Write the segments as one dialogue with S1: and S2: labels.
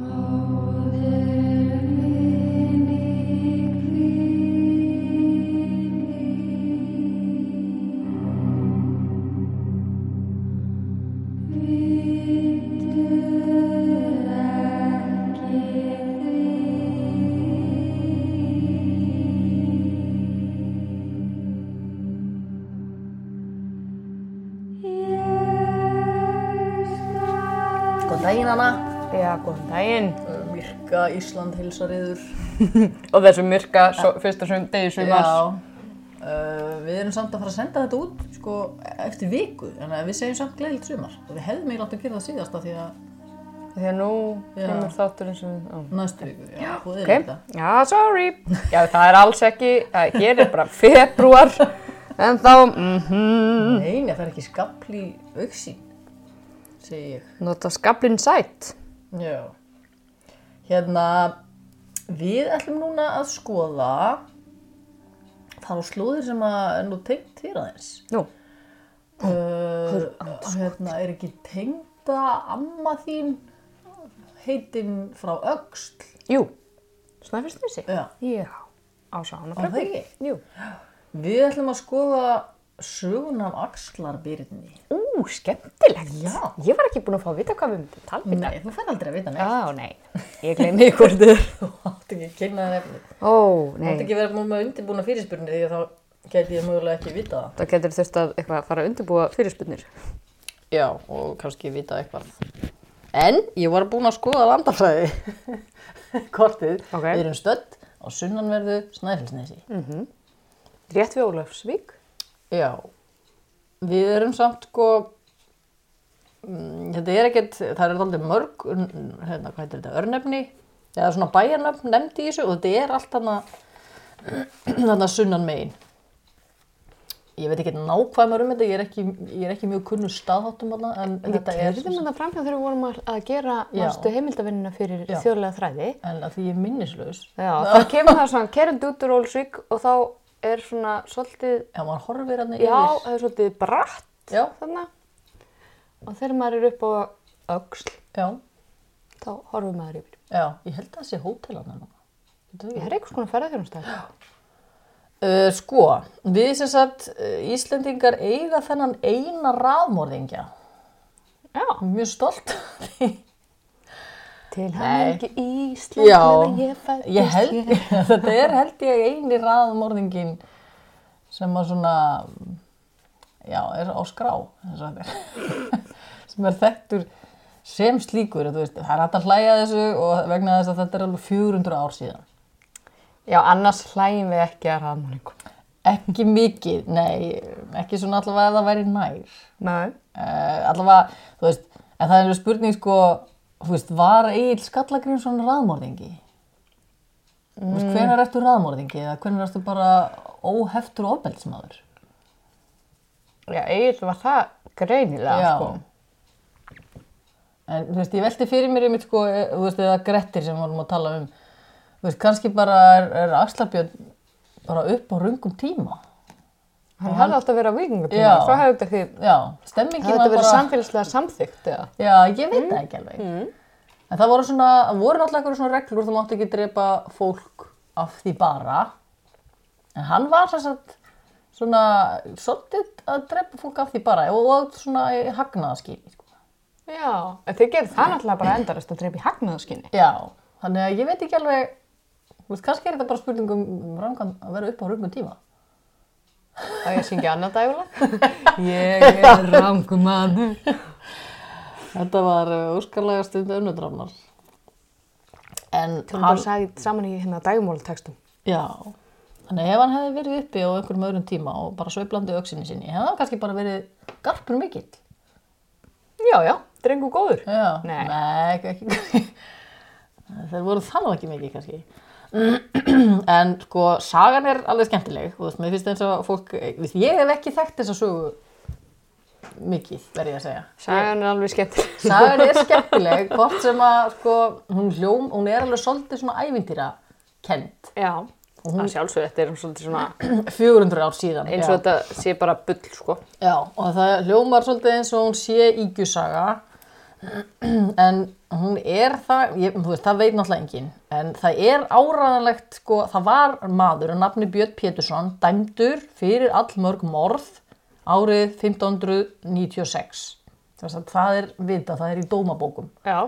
S1: Maudere daginn. Myrka Ísland hilsariður.
S2: Og þessu myrka so, fyrsta degi sumars.
S1: Uh, við erum samt að fara að senda þetta út sko, eftir viku, en við segjum samt gleðilegt sumar. Og við hefðum eiginlega átt að gera það síðasta því að
S2: Því að nú kemur þátturinn sem
S1: næstu viku, já,
S2: Ok,
S1: okay. þetta.
S2: já, sorry. Já, það er alls ekki, það hér er bara februar. En þá, mhm,
S1: Nei, það er ekki skapli auksín, segi ég.
S2: nota skablinn sætt.
S1: Já. Hérna, við ætlum núna að skoða þá slúðir sem að er nú tengt þér aðeins.
S2: Nú,
S1: Uh, hérna, er ekki tengda amma þín heitin frá Öxl?
S2: jú, Snæfellsnesi.
S1: Já.
S2: Já, á sána
S1: Var það ekki?
S2: Jú.
S1: Við ætlum að skoða sögun af Axlarbyrni.
S2: Ú, skemmtilegt.
S1: Já.
S2: Ég var ekki búin að fá að vita hvað við myndum tala um þetta.
S1: Nei, þú fær aldrei að vita neitt.
S2: Já, nei, ég gleymi hvort þið er.
S1: Þú átt ekki að kynna það nefnir.
S2: Ó,
S1: Þú
S2: nei.
S1: átt ekki að vera með undirbúna fyrirspurni því að þá gæti ég mögulega ekki vita það.
S2: Það getur þurft að eitthvað fara að undirbúa fyrirspunnir.
S1: Já, og kannski vita eitthvað. En ég var búin að skoða landafræði Já, við erum samt sko, mm, þetta er ekkert, það er aldrei mörg, hérna, hvað heitir þetta, örnefni, eða svona bæjarnöfn nefndi í þessu og þetta er allt þarna, sunnan megin. Ég veit ekki nákvæmur um þetta, ég er ekki, ég er ekki mjög kunnur staðháttum þarna, en,
S2: En við
S1: þetta er,
S2: kerðum þetta framhjá þegar við vorum að gera mástu heimildavinnina fyrir þjóðlega þræði.
S1: en að því ég er minnislaus,
S2: Já, þá kemur það svona kerund út úr Ólafsvík og þá er svona svolítið,
S1: já, maður horfir hann
S2: já,
S1: yfir.
S2: það er svolítið bratt
S1: Já,
S2: þarna. Og þegar maður er upp á öxl,
S1: já,
S2: þá horfum maður yfir.
S1: já, ég held að það sé núna. Getur það
S2: er eitthvað svona ferðarþjónustæð.
S1: Uh, sko, við sem sagt uh, Íslendingar eiga þennan eina rafmorðingja.
S2: Já.
S1: Mjög stolt. af því.
S2: Til ekki Ísland meðan ég fættist
S1: ég held, þetta er held ég eini rafmorðingin sem að svona, já, er á skrá, er. sem er þekktur sem slíkur, veist, það er hægt að hlæja þessu og vegna þess að þetta er alveg 400 ár síðan.
S2: Já, annars hlægjum við ekki að rafmálingum.
S1: Ekki mikið, nei, ekki svona allavega að það væri nær.
S2: Nei.
S1: uh, allavega, þú veist, en það er spurning sko, þú veist, var Egil Skallagrímsson raðmorðingi? Þú veist, hvenær ertu raðmorðingi eða hvenær ertu bara óheftur ofbeldismadur?
S2: Já, eiginlega var það greinilega,
S1: Já.
S2: sko.
S1: En þú veist, ég velti fyrir mér einmitt sko, eh, þú veist, eða Grettir sem vorum að tala um, þú veist, kannski bara er, er Axlarbjörn bara upp á rungum tíma.
S2: Hann hefði að vera á vikingatíma, þá hefði þetta
S1: Já, stemmingin
S2: hefði
S1: var
S2: þetta verið
S1: bara...
S2: samfélagslega samþygt, eða?
S1: Já, ég veit það ekki alveg. En það voru svona, það voru náttúrulega eitthvað svona reglur, þú mátti ekki drepa fólk af því bara. En hann var sagt svona svolítið að drepa fólk af því bara og, og svona í hagnaðaskýni. Sko.
S2: Já, en þið gerir það náttúrulega bara endarast að drepa í hagnaðaskinni.
S1: Já, þannig að ég veit ekki alveg, þú veist, kannski er þetta bara spurning um rangan að vera upp á rungum tíma.
S2: Það ég syngja annað dægulega. ég er rangum maður.
S1: Þetta var úrskarlega stund önnudrámnar. En
S2: Þú bara sagði saman í hérna dægumólatextum.
S1: Já, þannig ef hann hefði verið uppi á einhverjum öðrum tíma og bara sveiflandi auksinni sinni, hefði hann kannski bara verið garpur mikill.
S2: Já, já, drengu góður.
S1: Já,
S2: Nei.
S1: Nei ekki. Þeir voru það nú ekki mikið kannski. en sko, sagan er alveg skemmtileg, þú veist, mér finnst eins og fólk, veist, ég hef ekki þekkt þessa sögu mikið, verð ég að segja.
S2: Sagan er alveg skemmtileg.
S1: Sagan er skemmtileg, hvort sem að, sko, hún hljóm, hún er alveg svolítið svona ævintýra kent.
S2: Já, að sjálfsög, þetta er svolítið svona
S1: 400 ár síðan.
S2: eins
S1: já.
S2: og þetta sé bara bull, sko.
S1: Já, og það hljómar svolítið eins og hún sé ígjusaga en hún er það, ég, veist, það veit náttúrulega enginn, en það er áræðanlegt, sko, það var maður að nafni Björn Pétursson dæmdur fyrir allmörg morð árið 1596. Þess að það er vita, það er í dómabókum.
S2: Já.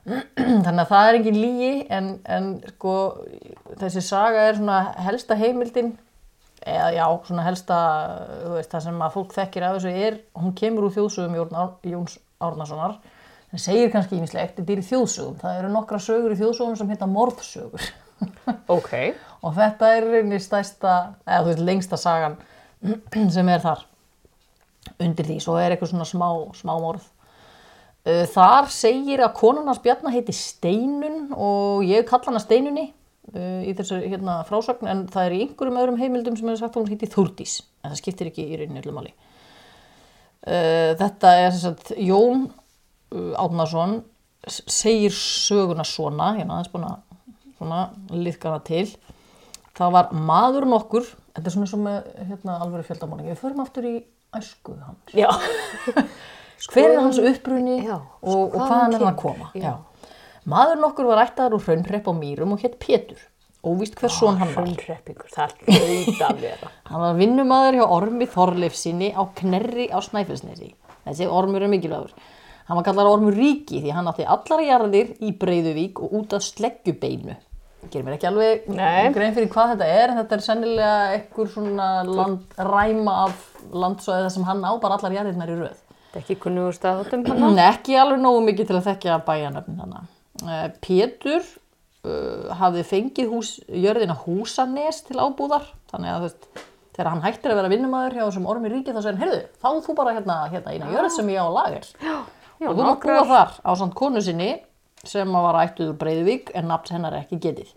S1: Þannig að það er engin lígi, en, en sko, þessi saga er helsta heimildin, eða já, svona helsta, veist, það sem að fólk þekkir af þessu er, hún kemur úr þjóðsögum Jóns Árnasonar, en segir kannski ímislegt, þetta er í þjóðsögum. Það eru nokkra sögur í þjóðsögum sem heita morðsögur.
S2: Ok.
S1: og þetta er reyni stærsta, eða þú veist, lengsta sagan sem er þar undir því, svo er eitthvað svona smá, smá morð. Þar segir að konan hans Bjarnar heiti Steinun og ég kalla hana Steinunni í þessu hérna, frásögn en það er í einhverjum öðrum heimildum sem er sagt að hún heiti Þúrdís en það skiptir ekki í rauninni öllum. Uh, þetta er sagt Jón Átnason s- segir söguna svona, hérna aðeins búin að svona liðkana til. Það var maður nokkur, þetta er svona eins og með hérna, alveg fjöldamóning, við förum aftur í æsku hans.
S2: Já.
S1: Hver er hans uppruni
S2: Já,
S1: og, og
S2: hvaðan
S1: hvaðan er hann að koma?
S2: Já.
S1: Maður nokkur var ættaður úr hraunhrepp á Mýrum og hétt Pétur. Óvíst hver son hann var.
S2: Hraunreppingur, það hlaut að vera.
S1: Hann var vinnumadur hjá Ormi Þorleifsinni á Knerri á Snæfellsnesi. Þessi Ormur er mikilvægur. Hann var kallar Ormur Ríki því hann átti allar jarðir í Breiðuvík og út af sleggjubeinu. Ég gerir mér ekki alveg
S2: Nei.
S1: grein fyrir hvað þetta er, þetta er sennilega einhver svona land, ræma af landsvæði þar sem hann á bara allar jarðirnar í röð.
S2: Þetta er ekki kunnugur staðhóttum hann.
S1: Nei, ekki alveg nógu mikið til að þekkja bæjanöfn þannig. Uh, Pétur uh, hafði fengið hús, jörðina Húsanes til ábúðar, þannig að veist, þegar hann hættir að vera vinnumæður hjá þessum ormi ríki þá segir hann, heyrðu, þá þú bara hérna, hérna
S2: Já,
S1: og þú mátt búa þar á samt konu sinni sem var ættuð úr Breiðuvík en nafn hennar ekki getið.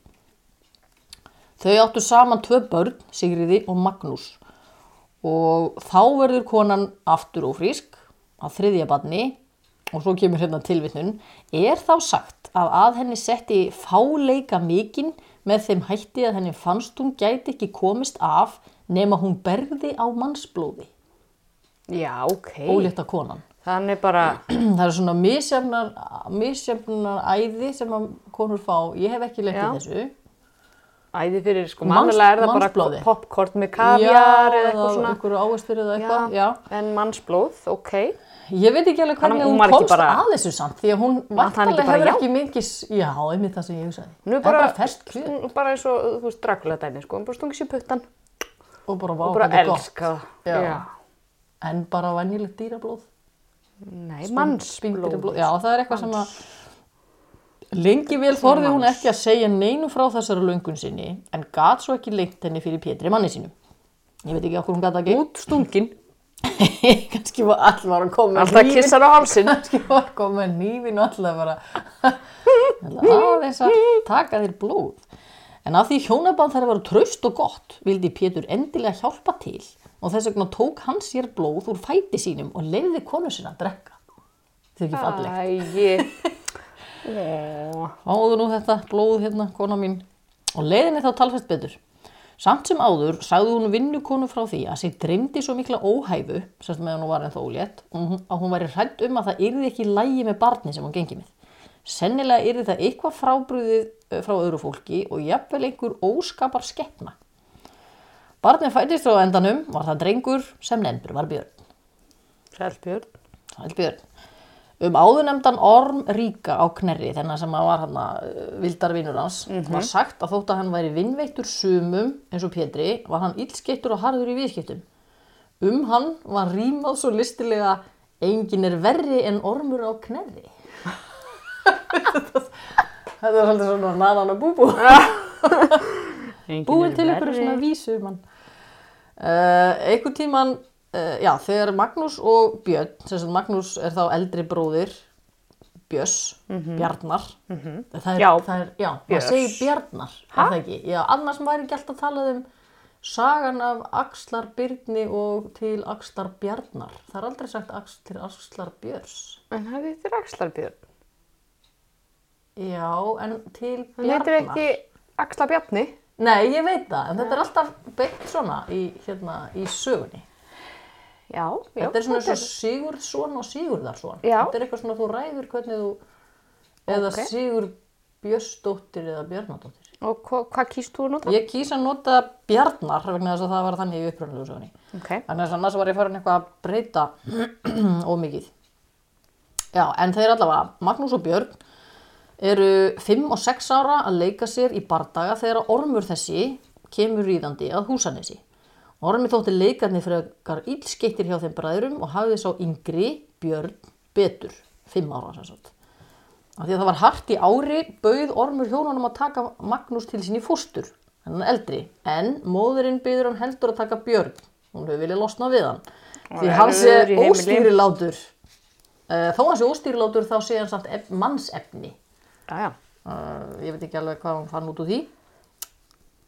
S1: Þau áttu saman tvö börn, Sigriði og Magnús og þá verður konan aftur ófrísk að þriðja barni og svo kemur hérna tilvitnun er þá sagt að að henni setti fáleika mikinn með þeim hætti að henni fannst hún gæti ekki komist af nema hún berði á mannsblóði,
S2: Já, ok.
S1: ólétta konan.
S2: Þannig bara,
S1: það eru svona misjafnar, misjafnar æði sem að konur fá, ég hef ekki
S2: Já.
S1: þessu
S2: æði fyrir, sko, mannulega er það bara popcorn með kavjar eða eitthvað svona.
S1: einhverju ávistur eða eitthvað, já.
S2: En mannsblóð, ok.
S1: Ég veit ekki alveg hvernig
S2: hún
S1: hún komst
S2: bara-
S1: að þessu samt, því að hún
S2: Var það ekki
S1: vantarlega
S2: bara
S1: hefur
S2: já?
S1: ekki mikið, já, einmitt það sem ég hugsaði.
S2: Nú er
S1: er
S2: bara,
S1: bara
S2: eins og, þú veist, Dracula dæmi, sko, hún bara stungið sér puttan
S1: og bara,
S2: bara
S1: hvað þetta er gott.
S2: elska það.
S1: Já. En bara venjulegt dýrablóð.
S2: Nei, mannsblóð.
S1: Já, það er eitthvað sem að lengi vel þorði hún ekki að segja neinu frá þessari löngun sinni en gat svo ekki lengt henni fyrir Pétri manni sínum. Ég veit ekki okkur hún gat ekki.
S2: Út stungin.
S1: Kannski var all var að koma
S2: Alltaf
S1: hnífinn.
S2: kissar á hálsin.
S1: Kannski var að koma með nýfin og alltaf bara aðeins að taka þér blóð. En af því hjónaband þær að vera traust og gott vildi Pétur endilega hjálpa til og þess vegna tók hann sér blóð úr fæti sínum og leiði konu sinna að drekka. Er ekki fallegt. Fáðu nú þetta blóð hérna, kona mín. Og leiðinni þá talfest betur. Samt sem áður sagði hún vinnukonu frá því að sig dreymdi svo mikla óhæfu, sérst meðan hún var ennþá ólétt, að hún væri hrætt um að það yrði ekki lægi með barni sem hún gengi með. Sennilega yrði það eitthvað frábrúðið eh, frá öðru fólki og jafnvel einhver óskapar skeppna. Barnið fættist á endanum var það drengur sem nefndur var Björn.
S2: Sælbjörn.
S1: Sæll Björn. Um áðurnemdan Orm Ríka á Knerri, þennan sem að var hann uh, vildarvinur hans, var sagt að þótt að hann væri vinnveittur sumum eins og Pétri, var hann illskettur og harður í viðskiptum. Um hann var rýmað svo listilega engin er verri en ormur á Knerri. Þetta er svolítið svona nanan og búbú. Búin til ykkur svona vísu mann. Uh, einhvern tíman, uh, já, þegar Magnús og Björn, sem sagt Magnús er þá eldri bróðir Björns, Bjarnar, það er,
S2: Já,
S1: það er, já, maður segir Bjarnar, er það ekki? Já, annars væri ekki alltaf talað um sagan af Axlar Byrni og til Axlar Bjarnar. Það er aldrei sagt Ax, til Axlar Björns.
S2: En það heitir Axlarbjörn.
S1: Já, en til Bjarnar.
S2: heitir ekki Axla Bjarni.
S1: Nei, ég veit það, en þetta er alltaf beitt svona í, hérna, í sögunni.
S2: Já, já.
S1: Þetta er svona eins og Sigurðsson og Sigurðarsson.
S2: Já.
S1: Þetta er eitthvað svona þú ræður hvernig þú eða
S2: Ok.
S1: Sigur Björnsdóttir eða Bjarnadóttir.
S2: Og hva, hvað kýst þú að nota?
S1: Ég kýsa að nota Bjarnar vegna þess að það var þannig í upprönnulegu sögunni.
S2: Ok.
S1: Þannig að annars var ég farin eitthvað að breyta ómikið. Já, en þeir allavega, Magnús og Björn, eru 5 og 6 ára að leika sér í bardaga þegar ormur þessi kemur ríðandi að húsanesi. Ormi þótti leikarnir frekar ílskeittir hjá þeim bræðurum og hafði sá yngri Björn betur, 5 ára sem sagt. Af því að það var hart í ári bauð Ormur hjónunum að taka Magnús til sín í fóstur, hann er eldri, en móðurinn byður hann heldur að taka Björn, hún hefur viljað losna við hann. Því
S2: í heimili.
S1: óstýrilátur, uh, þó hann sé óstýrilátur þá sé hann samt ef, mannsefni.
S2: Já, já.
S1: Uh, ég veit ekki alveg hvað hann fann út úr því.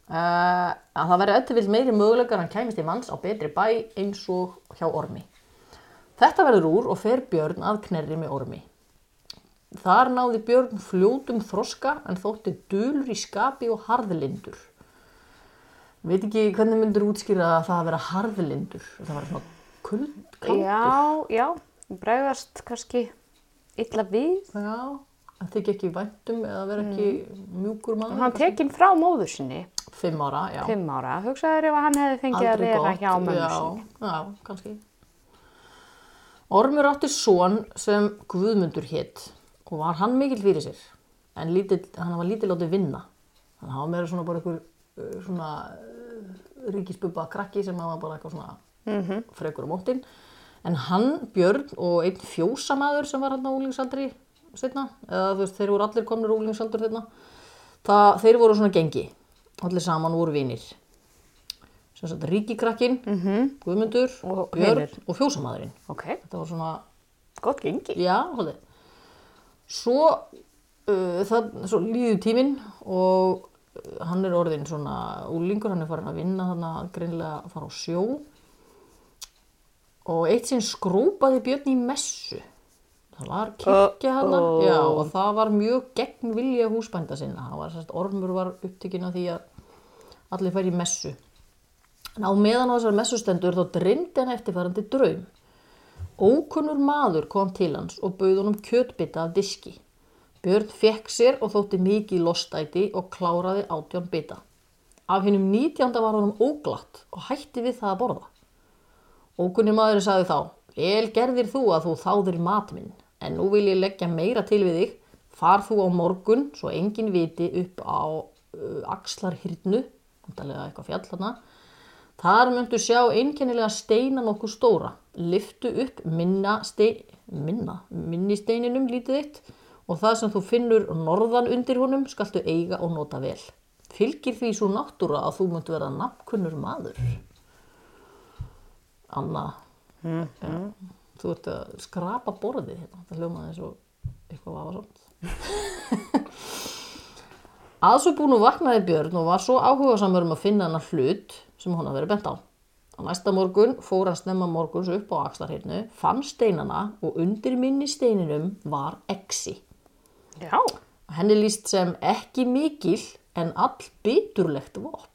S1: Uh, að það verði öll vill meiri möguleikar en hann kæmist í manns á betri bæ eins og hjá ormi. Þetta verður úr og fer Björn að knerri með ormi. Þar náði Björn fljótum þroska en þótti dulur í skapi og harðlindur. Veit ekki hvernig myndur útskýra að það að vera harðlindur. Það var svona kuld, kaldur.
S2: Já, já. Bregðast kannski illa við.
S1: Já, að þykja ekki væntum eða vera ekki mjúkur maður.
S2: Hann tekinn frá móður sinni,
S1: Fimm ára, já.
S2: fimm ára. Hugsaður ef hann hefði fengið að
S1: Aldrei
S2: vera
S1: gott,
S2: hjá mömmu
S1: já,
S2: sinni.
S1: Já, kannski. Ormur átti son sem Guðmundur hétt og var hann mikill fyrir sér. En lítill, hann var lítill átti vinna. Að hann var meira svona bara einhver uh, svona uh, ríkisbubba krakki sem hann var bara eitthvað svona
S2: Mhm.
S1: frekur á móttin. En hann, Björn og einn fjósamaður sem var hann á úlingsaldri setna, eða þú veist, þeir voru allir komnir úlingsaldur það, þeir voru svona gengi. Allir saman voru vinir sem sagt ríkikrakkin, Guðmundur,
S2: Mhm. Og
S1: Björn
S2: hinir.
S1: og fjósamaðurinn.
S2: Ok,
S1: Þetta var svona,
S2: gott gengi.
S1: já, svolítið. Svo, uh, það, svo líður tíminn og uh, hann er orðinn svona úlingur, hann er farin að vinna þannig að greinilega að fara á sjó. Og eitt sinn skrópaði Björn í messu. Það var kirkja hann,
S2: Uh-oh.
S1: já, og það var mjög gegn vilja húsbænda sinna. Var sérst, ormur var upptikinn af því að allir færi í messu. En á meðan á þessar messustendur þá dreymdi hann eftirfærandi draum. Ókunnur maður kom til hans og bauð honum kjötbita af diski. Björn fekk sér og þótti mikið lostæti og kláraði átján bita. Af hennum nítjánda var honum óglatt og hætti við það að borða. Ókunnur maður sagði þá, El gerðir þú að þú þáðir mat minn, en nú vil ég leggja meira til við þig. Far þú á morgun, svo engin viti upp á uh, axlarhyrnu, vantarlega eitthvað fjall þarna. Þar myndu sjá einkennilega steina nokkuð stóra. Lyftu upp minna stein, minna, minni steininum lítið eitt og það sem þú finnur norðan undir honum skaltu eiga og nota vel. Fylgir því svo náttúra að þú myndu vera nafnkunnur maður. Anna,
S2: Mm,
S1: já, þú ert að skrapa borðið hérna. Það hljómaði eins og eitthvað vafa svona. Að svo búinu vaknaði Björn og var svo áhugasamur um að finna hennar hlut sem hann hafði verið bent á. Á næsta morgun fór hann snemma morguns upp á axlarhyrnu, fann steinana og undir minni steininum var exi.
S2: Já.
S1: Henni líst sem ekki mikil en all biturlegt vopn.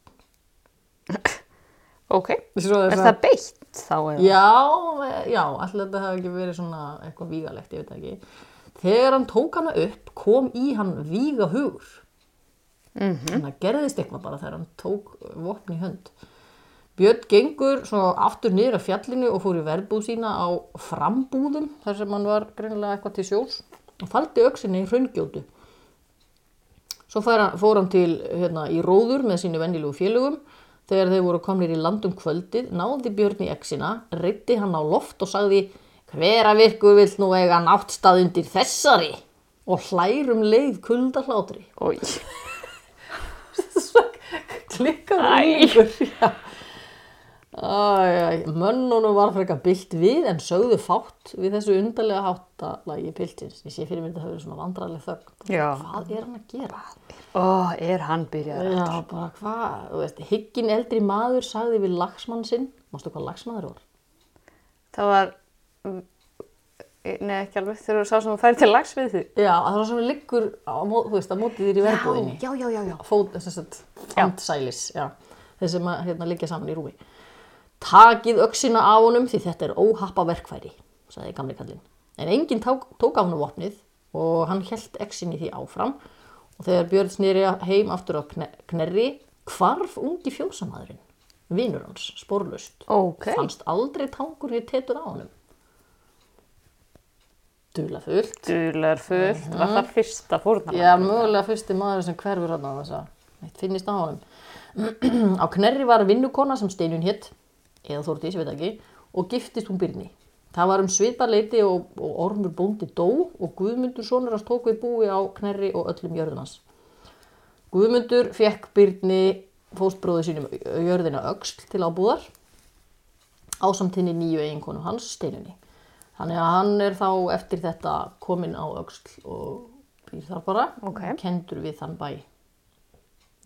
S2: Ok. Er það beitt þá eða?
S1: Já, já, allir þetta hafi ekki verið svona eitthvað vígalegt, ég veit ekki. Þegar hann tók hana upp kom í hann víga hugur. Mm -hmm. Þannig að gerðist eitthvað bara þegar hann tók vopn í hönd. Björn gengur svona aftur niður af fjallinu og fór í verbúð sína á frambúðum þar sem hann var greinilega eitthvað til sjós og faldi öksinni í hraungjótu. Svo hann, fór hann til hérna, í róður með sínu venjulegu félögum. Þegar þeir voru komnir í land um kvöldið, náði Björn í exina, reytti hann á loft og sagði Hver að virku vill nú eiga náttstað undir þessari? Og hlærum leið kulda hlátri.
S2: Ói.
S1: Klikkar
S2: Æ.
S1: úlingur. Já. Mönnunum var frekar byllt við en sögðu fátt við þessu undarlega háttalagi piltins. Ég sé fyrir mér þetta hefur svona vandrarleg þögn.
S2: Já.
S1: Hvað er hann að gera?
S2: Ó, er hann byrjað?
S1: Já, bara hvað? Þú veist, hyggin eldri maður sagði við lagsmann sinn. Mástu hvað lagsmaður var?
S2: Það var, nei ekki alveg, þegar þú sá sem þú færi til lags við þig.
S1: Já, það var svona liggur á, þú veist, að móti þér í verbúðinni.
S2: Já, já, já, já.
S1: Fót, þess að, andsælis, já. Þeir sem að, hérna, liggja saman í rúmi. Takið öxina af honum því þetta er óhappa verkfæri, sagði gamli kallinn. En enginn tók, tók af honum vopnið og hann held í því áfram. Og þegar Björn snýri heim aftur á kne- knerri hvarf ungi fjósamadurinn vinur hans, spórlust
S2: Ok.
S1: fannst aldrei tangur við tetur á honum. Dula fullt
S2: Dular fullt, var það fyrsta fórnarlamb?
S1: Já, mögulega fyrsti maður sem hverfur hann á þess að eitt finnist á honum. á Knerri var vinnukona sem Steinun hétt, eða Þórdís, ég veit ekki, og giftist hún Byrni. Það var um svipaleiti og, og Ormur bóndi dó og Guðmundur sonur hans tók við búi á Knerri og öllum jörðun hans. Guðmundur fekk Byrni fóstbróðu sínum jörðina öxl til ábúðar ásamtinni nýju eiginkonu hans, Steinunni. Þannig að hann er þá eftir þetta kominn á öxl og býr þar bara
S2: Ok.
S1: og kendur við þann bæ.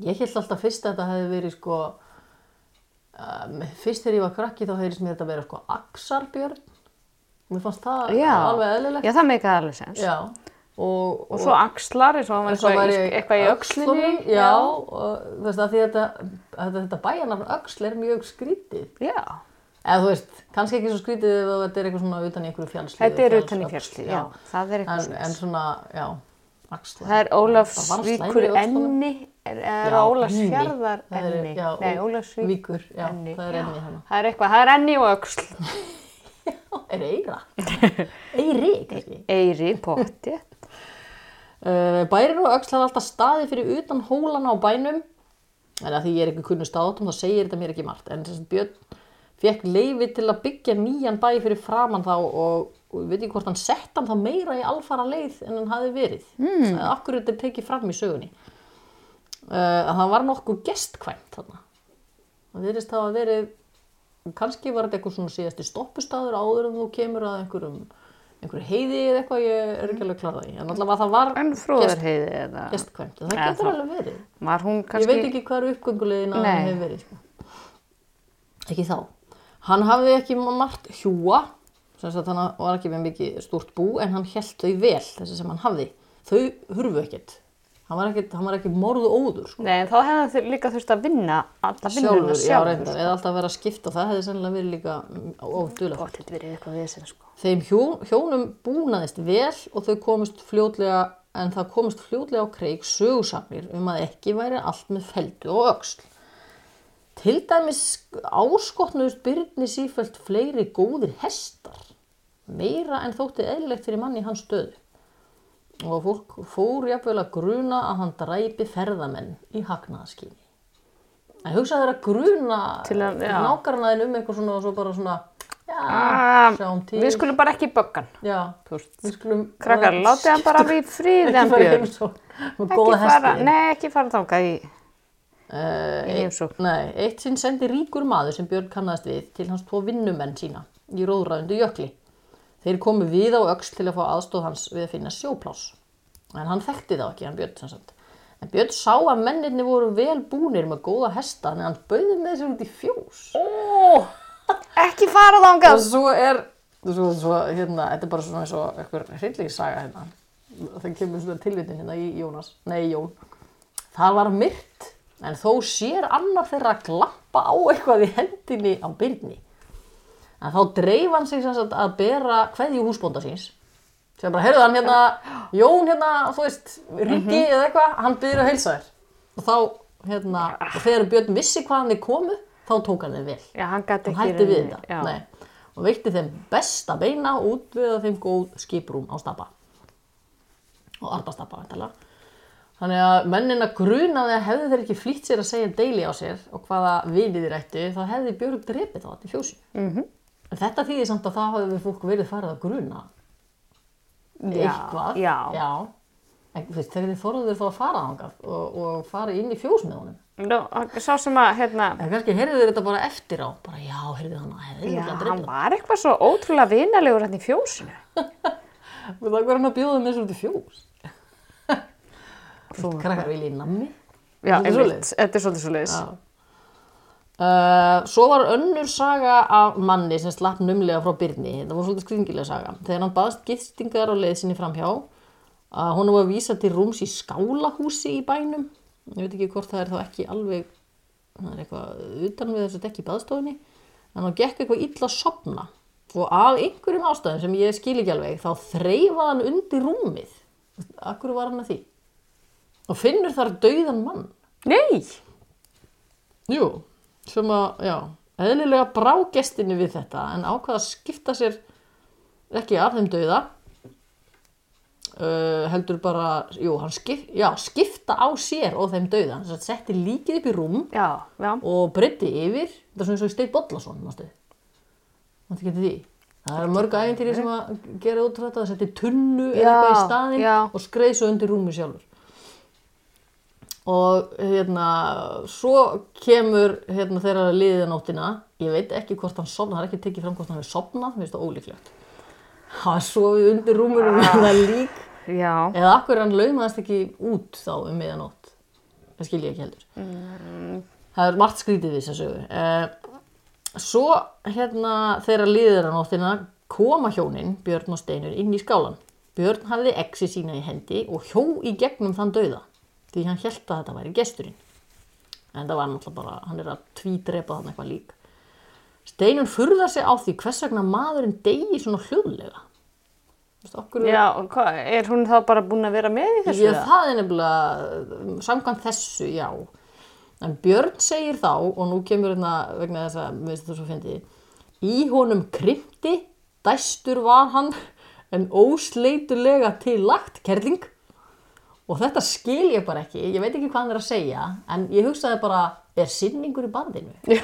S1: Ég held alltaf fyrst að þetta hefði verið sko, um, fyrst þegar ég var krakki þá heyrðist mér þetta vera sko Axarbjörn. Mér fannst það
S2: Já.
S1: alveg eðlilegt.
S2: Já, það meikaði alveg sens.
S1: Já. Og,
S2: Og svo axlar, eins og hann var eitthvað, í- í öxlinni.
S1: Já, og þú veist að því þetta, að þetta bæjarnafn öxl er mjög skrítið.
S2: Já.
S1: Eða þú veist, kannski ekki svo skrítið ef þetta er eitthvað svona utan í einhverju fjallsli.
S2: Þetta er utan í
S1: öxl,
S2: fjalli, já. Það er eitthvað
S1: En, en svona, já.
S2: Það er Ólafsvíkur enni, er, er
S1: Já. Það er-
S2: enni.
S1: já,
S2: Nei,
S1: Ó-
S2: Ólafsvík
S1: Víkur, já,
S2: enni.
S1: það er enni þarna.
S2: Það er eitthvað, það er enni og öxl.
S1: Er eira? Eiri, kannski.
S2: Eyri, potti.
S1: Uh, bærin og öxl hafa alltaf staði fyrir utan hólana á bænum. En að því ég er ekki kunnu státum, þá segir þetta mér ekki margt. En þess að Björn fekk leifi til að byggja nýjan bæ fyrir framann þá og, og ég veit ekki hvort hann sett hann þá meira í alfara leið en hann hafi verið. Mm. Akkur þetta er tekið fram í sögunni. Uh, að það var nokkuð gestkvæmt þarna. Það verðist hafa verið, kannski var þetta eitthvað svona síðasti stoppustaður áður en þú kemur að einhverjum, einhverju heiði eða eitthvað, ég er ekki alveg klarað í. En allavega það var
S2: eða,
S1: gestkvæmt. Það
S2: Eða
S1: getur alveg verið.
S2: hún
S1: Ég
S2: kannski...
S1: veit ekki hvað eru uppgöngulegin að hann hefur verið. Sko. Ekki þá. Hann hafði ekki margt hjúa, sem sagt hann var ekki með mikið stúrt bú, en hann held þau vel, þessi sem hann hafði. Þau hurfu ekkert. Hann var ekki, hann var ekki morðu óður, sko.
S2: Nei, en þá hefði þau líka þurft að vinna alla vinnuna
S1: Sjálfur, já
S2: sjálfur.
S1: reyndar, eða alltaf að vera að skipta það hefði sennilega verið líka
S2: við þessi, sko.
S1: Þeim hjón, hjónum búnaðist vel og þau komust fljótlega, en það komust fljótlega á kreik sögusagnir um að ekki væri allt með feldu og öxl. Til dæmis áskotnuðust byrni sífælt fleiri góðir hestar, meira en þótti eðlilegt fyrir manni hans stöðu. Og fólk fór jafnvel að gruna að hann dræpi ferðamenn í hagnaðaskyni. En hugsaðu þér að gruna nákarnaðin um eitthvað svona og svo bara svona, já,
S2: Ah,
S1: sjáum til.
S2: við skulum bara ekki böggan.
S1: Já, við skulum...
S2: krakkar, látið hann bara við
S1: Ekki
S2: hann björn. Ekki fara, nei, ekki fara þangað í,
S1: Uh,
S2: heimsókn.
S1: nei, eitt sinn sendi ríkur maður sem Björn kannast við til hans tvo vinnumenn sína í róðræðundu jökli. Þeir komu við á öxl til að fá aðstóð hans við að finna sjóplás. En hann þekkti þá ekki, hann Björn sem sagt. En Björn sá að menninni voru vel búnir með góða hesta, en hann bauði með þessu út í fjós.
S2: Ó, ekki fara
S1: Og
S2: þangað.
S1: svo er, svo, svo, hérna, þetta er bara svona eins og eitthvað hryllingssaga hérna. Það kemur svona tilvitin hérna í Jónas, nei Jón. Það var myrt, en þó sér annar þeirra að glappa á eitthvað í hendinni á byrni. En þá dreif hann sig sagt að bera kveðju húsbónda síns. Sem bara, heyrðu hann hérna, Jón hérna, þú veist, Ríki eða eitthvað, hann byrður að heilsa þér. Og þá, hérna, og þegar Björn vissi hvað hann er komu, þá tók hann þeir vel
S2: Já, hann
S1: hætti við
S2: rauninni-
S1: þetta og veitti þeim besta beina og útviða þeim góð skiprúm á stapa og væntanlega. þannig að mennina grunaði að hefði þeir ekki flýtt sér að segja deili á sér og hvaða vinið þeir ættu þá hefði Björg drepið þá í fjósi mm -hmm. En þetta þýðir samt að það hafði fólk verið farið að gruna
S2: Já,
S1: eitthvað
S2: já.
S1: En, þú veist, þegar þið þorðuður þá að fara þangað og, og fara inn í fjós með honum
S2: Nú, sá sem að, hérna,
S1: en kannski heyrðu þeir þetta bara eftir á bara já, heyrðu hann að hefði
S2: já,
S1: örugglega
S2: hann
S1: drepið
S2: var eitthvað svo ótrúlega vinalegur hérna í fjósinu.
S1: Og það var hann að bjóða með í fjós.
S2: Þú-
S1: Krakkar vilja í nammi.
S2: Já, einmitt, þetta er svolítið svo leiðis.
S1: Já. Uh, svo var önnur saga af manni sem slapp numlega frá Byrni. Þetta var svolítið skringilega saga. Þegar hann baðst gistingar á leið sinni framhjá, að hún var að vísa til rúms í skálahúsi í bænum. Ég veit ekki hvort það er þá ekki alveg, það er eitthvað utan við þessu dekki í baðstofunni. En hann gekk eitthvað illa að sopna. Og af einhverjum ástæðum sem ég skil ekki alveg, þá þreifaði hann undir rúmið Akkur var hann að því? Og finnur þar dauðan mann.
S2: Nei!
S1: Jú, sem að, já, eðlilega brá gestinni við þetta en ákvað að skipta sér ekki af þeim dauða. Uh, heldur bara, jú, hann skip, já, skipta á sér og þeim dauða. Hann setti líkið upp í rúm
S2: Já, já.
S1: og breytti yfir þetta er svona eins og Steit Bollason mástu mástu ekki því það er mörg ægintýri sem að gera út frá þetta að setja tunnu eða eitthvað í staðinn
S2: já.
S1: og skreið svo undir rúmi sjálfur og hérna svo kemur hérna þeirra liðið nóttina. Ég veit ekki hvort hann sopna það er ekki tekið fram hvort hann er sopnað, mér finnst það ólíklegt. Hann sofið undir rúmur með það lík.
S2: Já.
S1: eða akkur hann laumaðist ekki út þá um miðanótt það skil ég ekki heldur. Það er margt skrítið við þess að sögu. Eh, svo hérna liður á nóttina koma hjónin Björn og Steinur inn í skálan Björn hafði exi sína í hendi og hjó í gegnum þann dauða því hann held að þetta væri gesturinn en það var náttúrulega bara hann er að tvídrepa þannig eitthvað lík Steinun furðar sig á því hvers vegna maðurinn degi svona hljóðlega okkur
S2: Já, og hvað, er hún þá bara búin að vera með í þessu? Eða?
S1: það er nefnilega, samkvæmt þessu, já. En Björn segir þá, og nú kemur hérna vegna þess að, veist þú svo fyndi, í honum krympti, dæstur var hann, en ósleitulega til lagt kerling. Og þetta skil ég bara ekki, ég veit ekki hvað hann er að segja, en ég hugsaði bara, er sinningur í bandinu?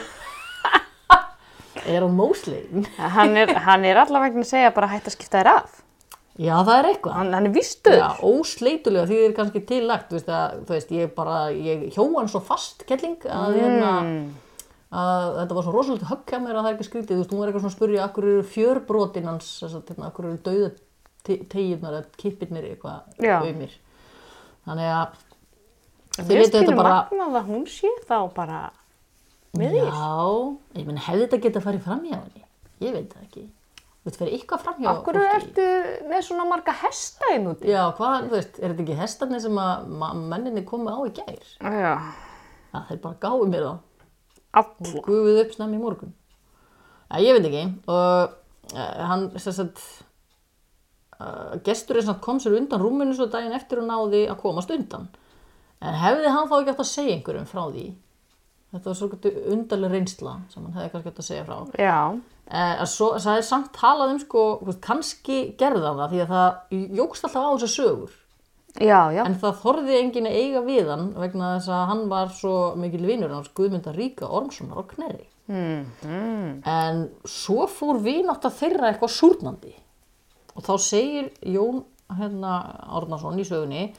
S1: er hann mósleitin?
S2: Hann er, hann er allavega að segja bara hætt að skipta þér af.
S1: Já, það er eitthvað.
S2: Hann, hann er vistuð.
S1: Ósleitulega því þið er kannski tillagt veist, að, þú veist, ég bara, ég hjó hann svo fast kelling að, hérna, að þetta var svo rosalega högg hjá mér að það er ekki skrítið, þú veist, hún var eitthvað svona að spurja akkur eru fjörbrotin hans, þess að, hérna, akkur eru dauða tegirnar eða kippirnir eitthvað
S2: Já.
S1: Þannig að þið veitu þetta
S2: skilur
S1: bara
S2: magnað að hún sé þá bara með því.
S1: já, ég menn hefði þetta geta farið fram hjá henni? Ég veit það ekki. Þú veist, fyrir eitthvað fram hjá
S2: Akkur ertu með svona marga hesta inn úti?
S1: já, hvað, þú veist, er þetta ekki hestarnir sem að menninni komu á í gær?
S2: Já,
S1: Já, þeir bara gáðu mér þá.
S2: All.
S1: gufuð upp snemmi í morgun. Ja, ég veit ekki. Og uh, hann uh, gesturinn sem sagt kom sér undan rúminu svo daginn eftir og náði að komast undan. En hefði hann þá ekki átt að segja einhverjum frá því? Þetta var svo undarleg reynsla sem hann hefði kannski átt að segja frá.
S2: Já,
S1: Uh, svo, það er samt talað um sko, kannski gerða það því að það jógst alltaf á þessu sögur.
S2: Já, já.
S1: en það þorði enginn að eiga við hann vegna þess að hann var svo mikil vinur hans Guðmundar Ríka Ormssonar á Knerri.
S2: Mm, mm.
S1: en svo fór vinátt að þeirra eitthvað súrnandi og þá segir Jón hérna, Árnason í sögunni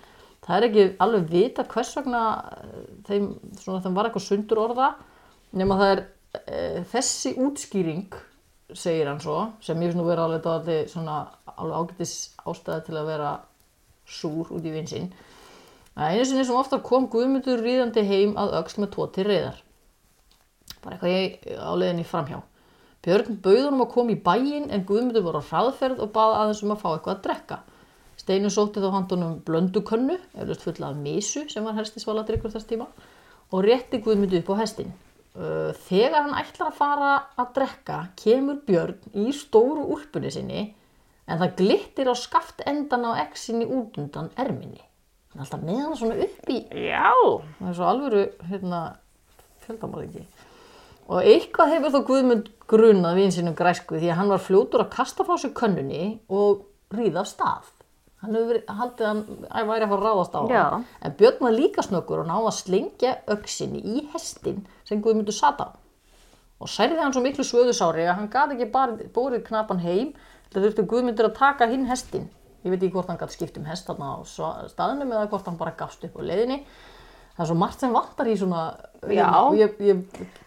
S1: það er ekki alveg vita hvers vegna eh, þeim, svona, þeim var eitthvað sundur orða nema það er e, þessi útskýring segir hann svo sem ég finnst nú vera alveg dálítið svona alveg ágætis ástæði til að vera súr út í vinsinn að einu sinni sem oftar kom Guðmundur ríðandi heim að öxl með tóti reyðar bara eitthvað ég á leiðinni framhjá. Björn bauð honum að koma í bæinn en Guðmundur voru á hraðferð og baða aðeins um að fá eitthvað að drekka. Steinu sótti þá handunum blöndukönnu, eflust fulla af misu sem var helsti svaladrykkur þess tíma og rétti Guðmundur upp á hestin. Þegar hann ætlar að fara að drekka kemur Björn í stóru úlpunni sinni en það glittir á skaft endan á exinni út undan erminni. Hann er alltaf með hann svona upp í
S2: Já,
S1: það er svo alvöru hérna, fjöldamálingi og eitthvað hefur þó Guðmund grunað við sínum græsku því að hann var fljótur að kasta frá sig könnunni og ríða af stað. Hann hefur haldið að hann væri að fara að ráðast á
S2: Já.
S1: hann en Björn var líka snöggur og náða að slengja öksinni í hestin sem Guðmundur sat á. Og særði hann svo miklu svöðusári að hann gat ekki bara bórið knapan heim þetta þurfti Guðmundur að taka hinn hestin ég veit ekki hvort hann gæti skipt um hest þarna á sva- staðnum eða hvort hann bara gafst upp á leiðinni það er svo margt sem vantar í svona
S2: Já.
S1: og ég, ég,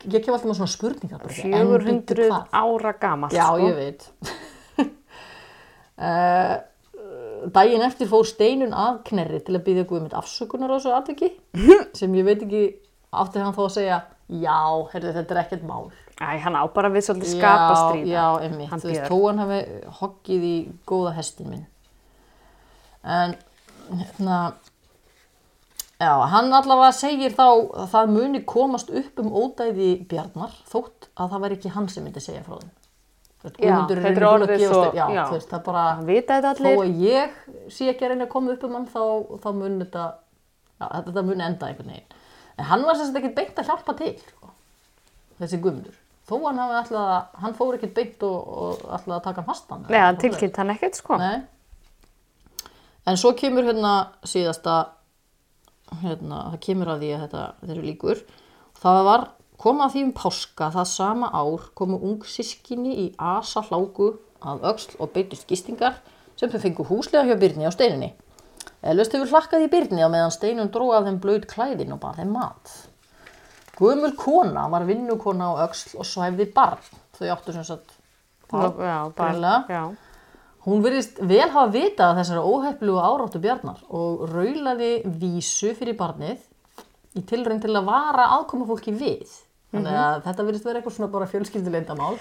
S1: ég kem alltaf með svona spurningar bara, en bíddu
S2: 400
S1: hvað?
S2: ára gamalt,
S1: Já,
S2: sko.
S1: ég veit. uh, daginn eftir fór Steinun að knerri til að byggja Guðmund afsökunar á þessu atviki sem ég veit ekki átti hann þá að segja já, heyrðu, þetta er ekkert mál.
S2: Æ, hann á bara við svolítið skapastríða.
S1: Já, já.
S2: Hann
S1: Þú veist, þó hann hafi hoggið í góða hestin minn. En, hérna, já, hann allavega segir þá að það muni komast upp um ódæði Bjarnar þótt að það væri ekki hann sem myndi segja frá þeim.
S2: Já,
S1: er
S2: þetta er orðið svo-
S1: já,
S2: já.
S1: veist, það bara,
S2: Það vita þetta
S1: þó
S2: allir.
S1: að ég sé ekki að reyna að koma upp um hann þá, þá mun þetta, já, þetta, þetta mun enda einhvern veginn. En hann var sagt ekkert beint að hjálpa til, sko, þessi Guðmundur. Þó hann hafi alltaf, hann fór ekkert beint og, og alltaf að taka hann fastan.
S2: Nei, hann tilkynnt hann ekkert sko.
S1: Nei. En svo kemur hérna síðasta, hérna, það kemur að því að þetta, þetta eru líkur. Það var, kom að því um páska það sama ár komu ung sískinni í asa hláku að öxl og beitust gistingar sem þau fengu húslega hjá Byrni á steininni. Eðlust hefur hlakkað í Byrni á meðan steinum dró af þeim blöð klæðin og bara þeim mat. Guðmul kona var vinnukona á öxl og svæfði barn. Þau áttu sem sagt barn,
S2: Já,
S1: greinilega.
S2: já.
S1: Hún virðist vel hafa vitað af þessari óheflugu áráttu bjarnar og raulaði vísu fyrir barnið í tilraun til að vara aðkoma fólki við. Þannig að þetta virðist vera eitthvað svona bara fjölskylduleyndamál.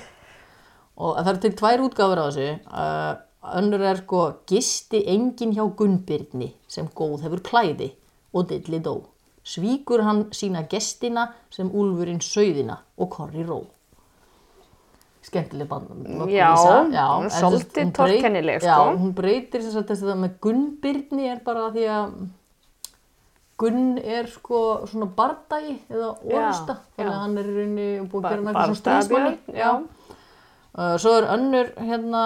S1: Og það eru til tvær útgáfur á þessu. Uh, önnur er sko gisti engin hjá Gunnbyrni sem góð hefur klæði og dilli dó. Svíkur hann sína gestina sem úlfurinn sauðina og korri ró. Skemmtileg band.
S2: Já,
S1: já
S2: hún er svolítið torkennileg,
S1: Já,
S2: sko.
S1: hún breytir þess að þetta með Gunnbyrni er bara því að Gunn er sko svona bardagi eða orðsta.
S2: Já,
S1: Þannig
S2: já.
S1: að hann er í rauninni búið að gera hann eitthvað svona
S2: já.
S1: Uh, Svo er önnur hérna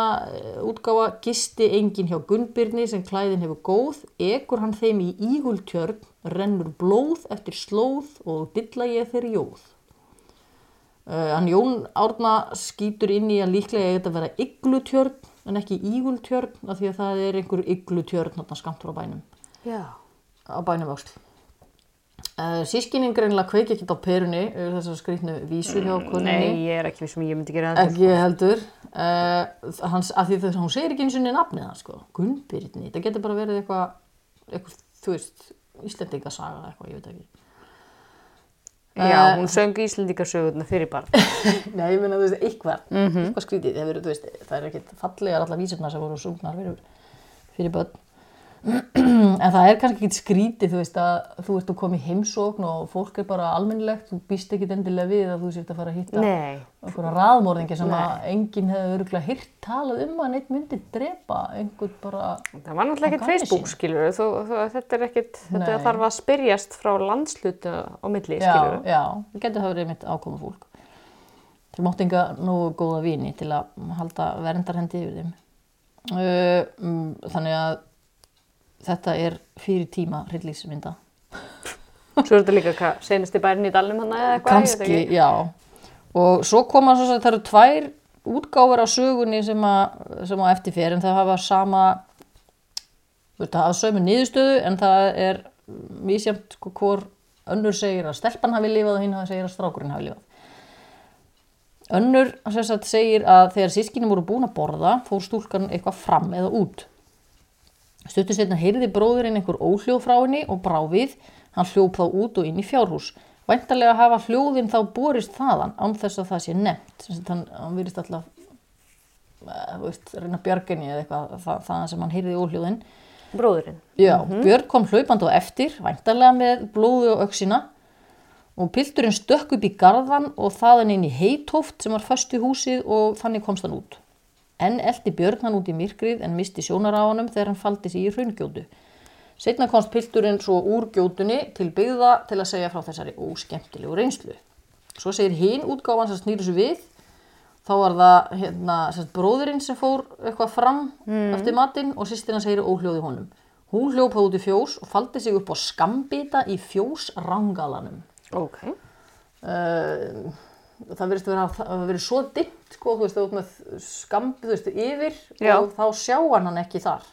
S1: útgáfa gisti engin hjá Gunnbyrni sem klæðin hefur góð, ekur hann þeim í ígultjörn, rennur blóð eftir slóð og dilla ég þeir jóð. Uh, hann Jón Árna skýtur inn í að líklega þetta að vera iglutjörn en ekki ígultjörn af því að það er einhver iglutjörn þarna skamt frá bænum
S2: Já.
S1: á bænum öxl. Uh, Sískinin greinlega kveiki ekkert á perunni yfir þessar skrýtnu vísu hjá konunni.
S2: Nei, ég er ekki við sem ég myndi gera þetta.
S1: Ekki heldur. Uh, hans, að því þess að hún segir ekki eins og nafnið hans, sko. Gunnbyrni. Það getur bara verið eitthvað, eitthvað, þú veist, Íslendingasaga eða eitthvað, ég veit ekki.
S2: Já, hún söng Íslendingarsögurna fyrir barn.
S1: Nei, ég meina, þú veist, eitthvað, eitthvað skrítið. Það, verið, þú veist, það er ekkit fallegar allar vísurnar sem voru sungnar fyrir, fyrir börn. en það er kannski ekkit skrítið, þú veist, að þú ert að koma í heimsókn og fólk er bara almennilegt, þú býst ekkit endilega við að þú sért að fara að hitta
S2: Nei.
S1: einhverja raðmórðingi sem að enginn hefði öruglega hýrt talað um að neitt myndi drepa einhvern bara
S2: Það var náttúrulega
S1: gamni
S2: Facebook, skilur þú, þú, þetta er ekkert, þetta
S1: Nei.
S2: þarf að spyrjast frá landslutu á milli,
S1: já,
S2: skilur
S1: já, það getur hafa verið mitt ákoma fólk. Þeir mátt enga nógu góða vini til að halda verndarhendi yfir þeim. Uh, mm, þannig að þetta er fyrir tíma hryllísmynda
S2: Svo er þetta líka hvað, senast í bærin í dalnum hann eða eitthvað, ekki.
S1: já. Og svo koma svo að það eru tvær útgáfur á sögunni sem að, sem að eftir fyrir en það hafa sama það hafa sömu niðurstöðu en það er mísjönd sko hvor önnur segir að stelpan hafi lifað og hinn hafi segir að strákurinn hafi lifað. Önnur sagt, segir að þegar sískinni voru búin að borða fór stúlkan eitthvað fram eða út Stuttu setna heyrði bróðurinn einhver óhljóð frá henni og brá við. Hann hljóp þá út og inn í fjárhús. Væntalega hafa hljóðin þá borist þaðan án þess að það sé nefnt. Sem sagt, Hann, virðist alltaf eh, þú veist, reyna björginni eða eitthvað það, þaðan sem hann heyrði óhljóðin.
S2: Bróðurinn.
S1: Já, Björn kom hlaupandi á eftir, væntalega með blóðu og öxina og pilturinn stökk upp í garðan og þaðan inn í heitóft sem var föst í húsið og þannig komst hann út. En eldi Björn hann út í myrkrið en misti sjónar á honum þegar hann faldi sig í hraungjótu. Setna komst pilturinn svo úr gjótunni til byggða til að segja frá þessari óskemmtilegu reynslu. Svo segir hinn útgáfan sem snýru sig við. Þá var það hérna, sérst, bróðurinn sem fór eitthvað fram eftir matinn og sýstirna segir óhljóði honum. Hún hljópaði út í fjós og faldi sig upp á skambita í fjósrangalanum.
S2: Ok.
S1: Uh, það verðist vera, það hafi verið svo dimmt sko, þú veist, veist með skambið, þú veist, yfir
S2: Já.
S1: og þá sjá hann ekki þar.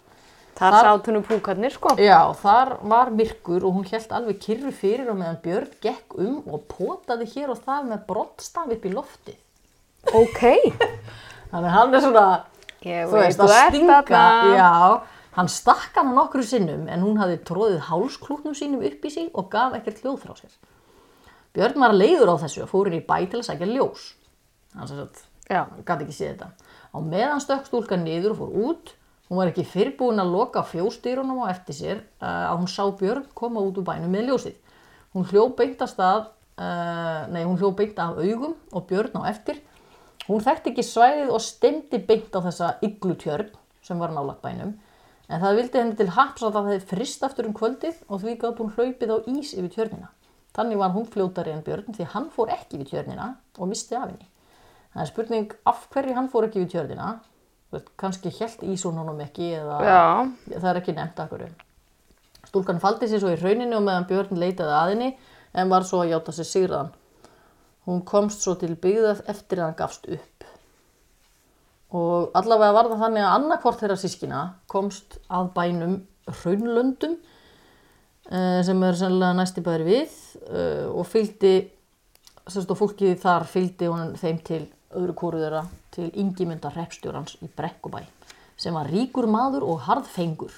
S2: Þar
S1: Þar-
S2: sátunum púkarnir, sko.
S1: Já, þar var myrkur og hún held alveg kyrru fyrir og meðan Björn gekk um og potaði hér og þar með brottstaf upp í loftið.
S2: Ok.
S1: Þannig að hann er svona,
S2: Ég
S1: þú veist, að stinga. Já, hann stakk hann nokkru sinnum en hún hafði tróðið hálsklúknum sínum upp í sig og gaf ekkert hljóð frá sér. Björn var leiður á þessu og fór inn í bæ til að sækja ljós. Hann sem sagt,
S2: Já.
S1: gæti ekki séð þetta. Á meðan stökk stúlkan niður og fór út. Hún var ekki fyrrbúin að loka fjóstýrunum á eftir sér uh, að hún sá Björn koma út úr bænum með ljósið. Hún hljóp beint að stað, nei hún hljóp beint af augum og Björn á eftir Hún þekkti ekki svæðið og stemdi beint á þessa iglutjörn sem var nálagt bænum en það vildi henni til haps að það hefði frist aftur um kvöldið og því gátt hún hlaupið á ís yfir tjörnina. Þannig var hún fljótari en Björn því hann fór ekki yfir tjörnina og misti af henni. Það er spurning af hverju hann fór ekki yfir tjörnina, kannski held ísún honum ekki eða
S2: Já,
S1: það er ekki nefnt hverju. Stúlkan faldi sér svo í rauninu og meðan Björn leitaði að henni en var svo að játa sér sigraðan. Hún komst svo til byggðað eftir að hann gafst upp. Og allavega var það þannig að annarkvort þeirra sískina komst að bænum Hraunlöndum eh, sem er sennilega næsti bæri við eh, og fylgdi, og fólkið þar fylgdi honum þeim til öðru kóru þeirra til Ingimundar hreppstjórans í Brekkubæ sem var ríkur maður og harðfengur.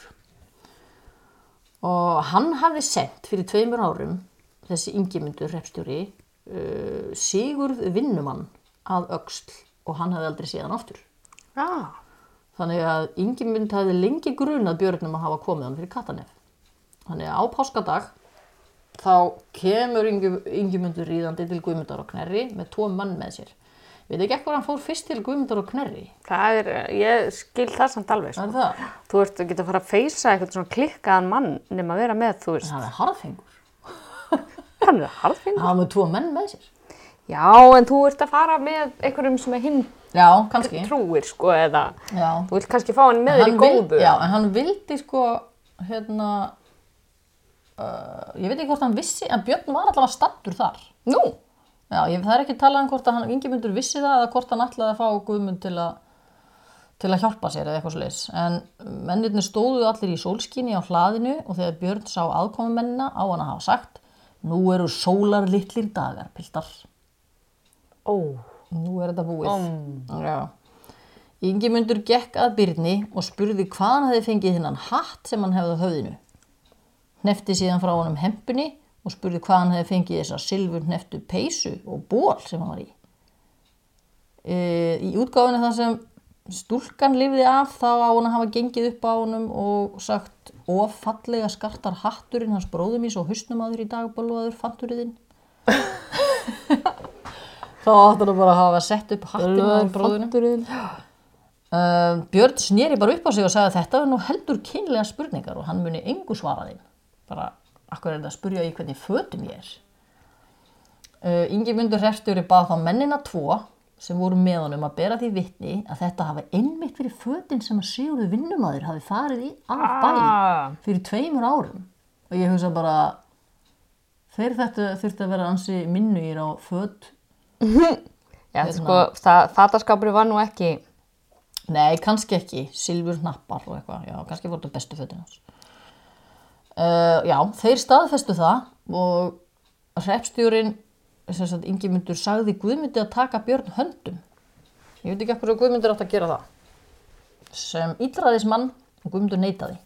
S1: Og hann hafði sendt fyrir tveimur árum þessi Ingimundur hreppstjóri uh, Sigurð Vinnumann að öxl og hann hafði aldrei séð hann aftur.
S2: já,
S1: Þannig að Ingimund hafði lengi grunað björnum að hafa komið hann fyrir Katanef. Þannig að á páskadag þá kemur Ingimundur ríðandi til Guðmundar og Knerri með tvo mann með sér. Við ekki ekkur hann fór fyrst til Guðmundar og Knerri?
S2: það er, ég skil það samt alveg,
S1: Það
S2: sko.
S1: er það.
S2: Þú ert að geta að fara að feysa eitthvað svona klikkaðan mann nema að vera með, þú veist,
S1: Það er harðfengur.
S2: hann er harðfing.
S1: Það með tvo menn með sér.
S2: Já, en þú ert að fara með einhverjum sem er hinn
S1: Já,
S2: trúir, sko, eða
S1: Já.
S2: þú vilt kannski fá hann með þér í góðu.
S1: Já, en hann vildi sko, hérna, uh, ég veit ekki hvort hann vissi, en Björn var allavega stattur þar.
S2: Nú,
S1: Já, ég, það er ekki talað um hvort að hann, Ingimundur vissi það eða hvort hann ætlaði að fá Guðmund til að, til að hjálpa sér eða eitthvað leis. En mennirni stóðu allir í sólskinni á hlaðinu og þegar Björn sá aðkomumennina á hann að hafa sagt, nú eru sólar litlir dagar, piltar.
S2: ó,
S1: Nú er þetta búið. Já. Ingimundur gekk að Byrni og spurði hvað hann hefði fengið þennan hatt sem hann hefði á höfðinu. Hnefti síðan frá honum hempunni og spurði hvað hann hefði fengið þessa silfur hneftu peysu og ból sem hann var í. E, í útgáfinu þar sem stúlkan lifði af þá á hann að hafa gengið upp á honum og sagt of fallega skartar hatturinn hans bróðum í svo hausnum aður í dagbóluaður fanturiðinn. þá átti hann bara að hafa sett upp hattinn á bróðunum. Uh, Björn snýri bara upp á sig og sagði að þetta er nú heldur kynlega spurningar og hann muni engu svara þeim. Bara, akkur er þetta að spurja í hvernig fötum ég er. Uh, Ingimundur Hrefstjóri bað þá mennina tvo sem voru með honum að bera því vitni að þetta hafi einmitt fyrir fötin sem að Sigurður vinnumadur hafi farið í af bæ
S2: Ah.
S1: fyrir tveimur árum. Og ég hugsa bara, þeir þetta þurfti að vera ansi minnugir á föt.
S2: já, sko, það, fataskapur var nú ekki,
S1: Nei, kannski ekki, silfur hnappar og eitthvað, já, kannski voru þetta bestu fötin hans. Uh, já, þeir staðfestu það og hreppstjórin, sem sagt, Ingimundur sagði Guðmundi að taka Björn höndum. Ég veit ekki ekkur að Guðmundur átt að gera það. Sem íllræðismann og Guðmundur neitaði.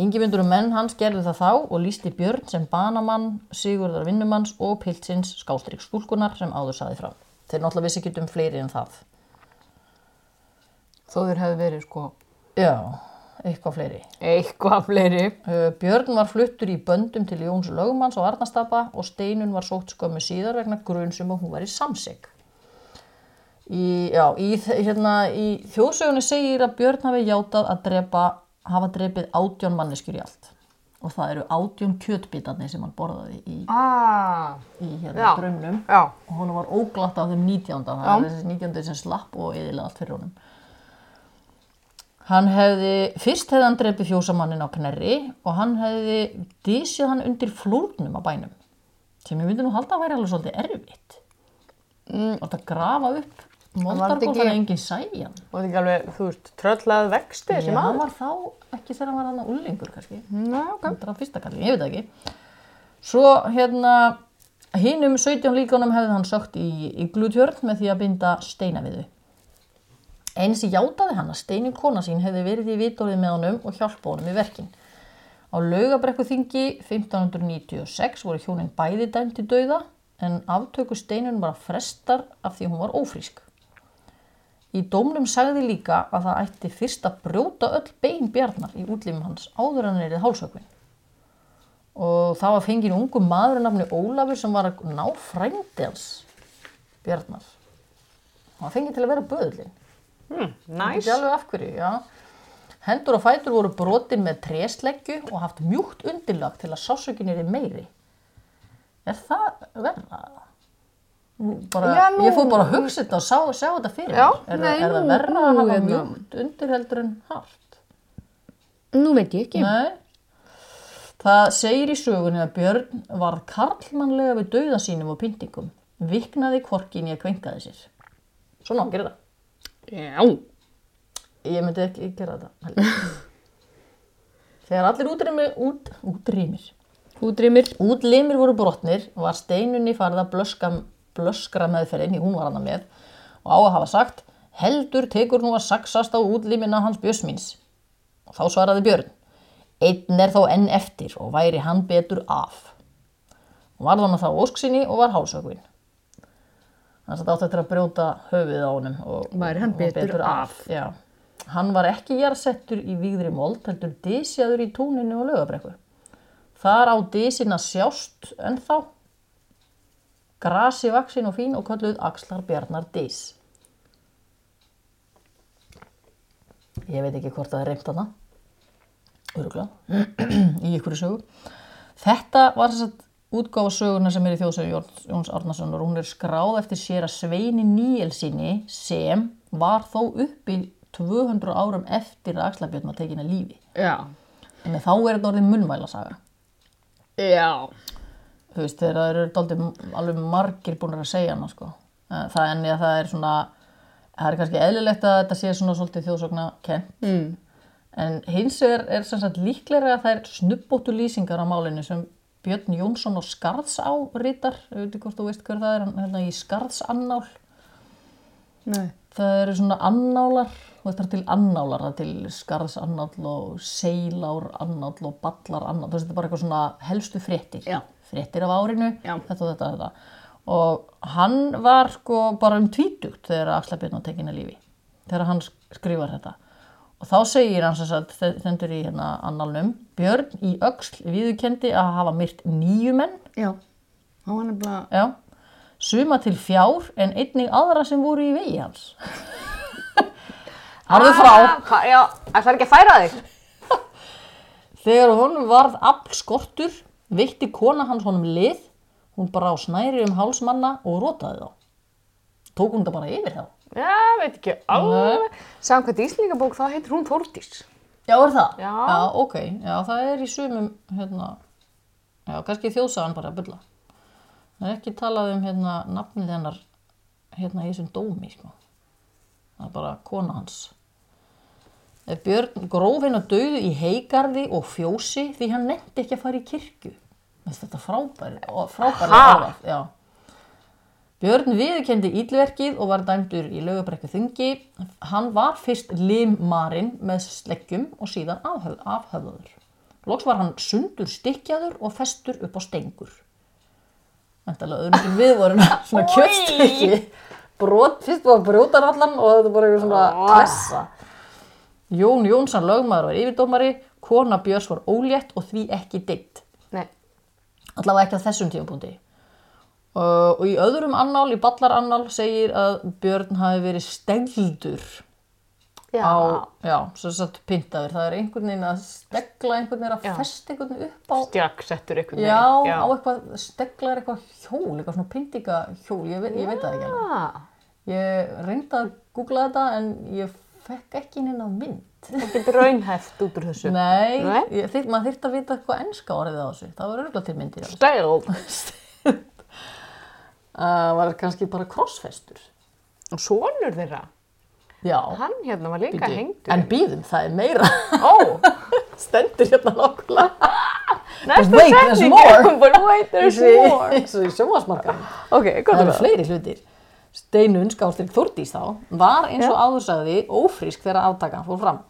S1: Ingimundur og menn hans gerðu það þá og lísti Björn sem banamann, Sigurðar vinnumanns og piltsins skástrík stúlkunar sem áður saði frá. Þeir náttúrulega vissi ekki um fleiri en það.
S2: þó þeir hefði verið, sko,
S1: Já, eitthvað fleiri.
S2: eitthvað fleiri.
S1: Uh, Björn var fluttur í böndum til Jóns lögmanns á Arnastapa og Steinun var sótt skömmu síðar vegna grunnsum að hún var í samsig. Í, í, hérna, í þjóðsögunni segir að Björn hafi játað að drepa, hafa drepið átjón manneskjur í allt. Og það eru átjón kjötbitarnir sem hann borðaði í,
S2: Ah,
S1: í hérna,
S2: já,
S1: Og hún var óglatt af þeim 19. Það er þessi 19. sem slapp og eðilega allt fyrir honum. Hann hefði, fyrst hefði hann drepið fjósamannin á knerri og hann hefði dísið hann undir flórnum á bænum. Sem ég myndi nú halda að væri alveg svolítið erfitt. Mm. Og það grafa upp
S2: þetta ekki-
S1: þannig að enginn sæði hann.
S2: og þetta ekki alveg, þú veist, tröllað vexti þessi
S1: Já, hann var þá ekki þegar hann var hann að ullingur kannski.
S2: Ná, ok.
S1: Þetta var fyrsta kalli, ég veit ekki. Svo hérna, hinum 17 líkunum hefði hann sögt í iglutjörn með því að binda steina við þau. Eins játaði hann að steinin kona sín hefði verið í vitorðið með honum og hjálpa honum í verkin. Á laugabrekku þingi 1596 voru hjónin bæði dæmt til dauða en aftöku steinun var frestar af því hún var ófrísk. Í dómnum sagði líka að það ætti fyrst að brjóta öll bein bjarnar í útlimum hans áður en erið hálsökvin. Og það var fengið ungu maður að nafni Ólafur sem var að ná frændi hans bjarnar. hann var fengið til að vera böðlin
S2: Hmm, næs.
S1: ekki alveg af hverju, já. Hendur og fætur voru brotin með trésleggju og haft mjúkt undirlag til að sásökin er meiri. Er það verra? Nú Bara,
S2: Já, nú-
S1: Ég fór bara að hugsa þetta og sá, sjá þetta fyrir
S2: Já,
S1: mér. Er,
S2: nei,
S1: það- er það verra að hafa mjúkt undir heldur en hart?
S2: Nú veit ég ekki.
S1: Nei. Það segir í sögunni að Björn var karlmannlega við dauða sínum og pyntingum. Viknaði kvorkin í að kvenkaði sér. Svona gera það.
S2: Já.
S1: Ég myndi ekki gera þetta. Þegar allir útrýmir, út, útrýmir,
S2: Húdrýmir.
S1: útlimir voru brotnir var steinunni farið að blöska, blöskra meðferðin, hún var hana með, og á að hafa sagt, heldur tekur nú að saksast á útlimina hans bjösmíns. Og þá svaraði Björn, einn er þó enn eftir og væri hann betur af. Og varð hann að þá ósksinni og var hálsökvinn. Þannig að þetta átti eftir að brjóta höfuðið á honum og
S2: Væri hann
S1: og
S2: betur af.
S1: Já. Hann var ekki jarðsettur í vígðri mold, heldur disjaður í túninu og lögabrekku. Þar á disin að sjást ennþá, grasi vaksin og fín og kölluð Axlar Bjarnar dis. Ég veit ekki hvort það er reymt hana, öruglega, í ykkur sögu. Þetta var þess að útgáfa söguna sem er í þjóðsögu Jóns, og hún er skráð eftir sér að Sveini Níelsinni sem var þó uppi 200 árum eftir að Axlabjörn var tekin að lífi.
S2: Já.
S1: En þá er þetta orðið munnvælasaga.
S2: Já.
S1: Þú veist, þegar það eru dálítið alveg margir búin að segja hana, sko. Það enni að það er svona, það er kannski eðlilegt að þetta sé svona svolítið þjóðsögna kent.
S2: Mm.
S1: En hins er, er sem sagt líklega að það er snubbóttu lýsingar á málinu sem Björn Jónsson og Skarðsá rítar, ég veit ekki hvort þú veist hver það er, hérna í Skarðsannál.
S2: Nei.
S1: Það eru svona annálar, og þetta er til annálar, það er til skarðsannál og seilár annál og ballar annál, þú veist þetta er bara eitthvað svona helstu fréttir,
S2: Já.
S1: fréttir af árinu,
S2: Já.
S1: þetta og þetta, þetta. Og hann var sko bara um tvítugt þegar Axla Björn var tekin að lífi, þegar hann skrifar þetta. Og þá segir hann sem sagt, þendur í hérna annálnum, Björn í öxl viðurkendi að hafa myrt nýju menn,
S2: Já. Hann var nefnilega...
S1: Já, suma til fjár en einnig aðra sem voru í vegi hans. Harðu frá.
S2: Ah, já, ætlar ekki að færa þig?
S1: Þegar honum varð afl skortur, veitti kona hans honum lið, hún bara á snæri um hálsmanna og rótaði þá. Tók hún það bara yfir þá.
S2: Já, veit ekki alveg. Samkvæmt Íslingabók þá heitir hún Þórdís.
S1: Já, er það?
S2: Já.
S1: Já, ok. Já, það er í sumum, hérna, já, kannski þjóðsagan bara að bylla. Það er ekki talað um, hérna, nafnið hennar, hérna, í þessum dómi, sko. Það er bara kona hans. Ef Björn gróf hennar döðu í heigarði og fjósi því hann nefndi ekki að fara í kirkju. Þetta frábæri, frábæri
S2: Ha?
S1: orðað, já. Björn viðurkendi ílverkið og var dæmdur í lögabrekku þungi. Hann var fyrst limmarinn með sleggjum og síðan afhöf, afhöfðaður. Loks var hann sundur stykkjaður og festur upp á stengur. Væntalega öðrum við vorum svona kjötstykki. Brot, fyrst var brjótan allan og þetta var eitthvað svona klessa. Jón Jónsson lögmaður var yfirdómari, kona Björns var ólétt og því ekki deitt.
S2: Nei.
S1: Allavega ekki á þessum tímapunkti. Uh, og í öðrum annál, í ballarannál, segir að Björn hafi verið stegildur
S2: Já.
S1: á, já, svo satt pyntaður. Það er einhvern veginn að stegla einhvern veginn að
S2: Já.
S1: festa einhvern veginn upp á,
S2: Stjakk settur ykkur
S1: já, á eitthvað, stegla er eitthvað hjól, eitthvað svona pyntingahjól, ég, ég veit það ekki alveg. Ég reyndi að googla þetta en ég fekk ekki neina mynd.
S2: það getur raunhæft út úr þessu.
S1: Nei,
S2: Nei?
S1: Ég, maður þyrfti að vita hvað enska orðið á þessu. Það var örgulega til myndir. á
S2: Stæl.
S1: Það var kannski bara krossfestur.
S2: Og sonur þeirra,
S1: Já.
S2: hann hérna var líka
S1: Bíddu,
S2: hengdur.
S1: En býðum, það er meira.
S2: Ó,
S1: Stendur hérna nokkulega.
S2: næsta setning. But wait, there's more.
S1: Eins og í sjómasmarkaðum.
S2: Ok,
S1: Það
S2: er
S1: eru fleiri hlutir. Steinun Skástrík Þórdís þá var eins og áður sagði ófrísk þegar aftakan fór fram.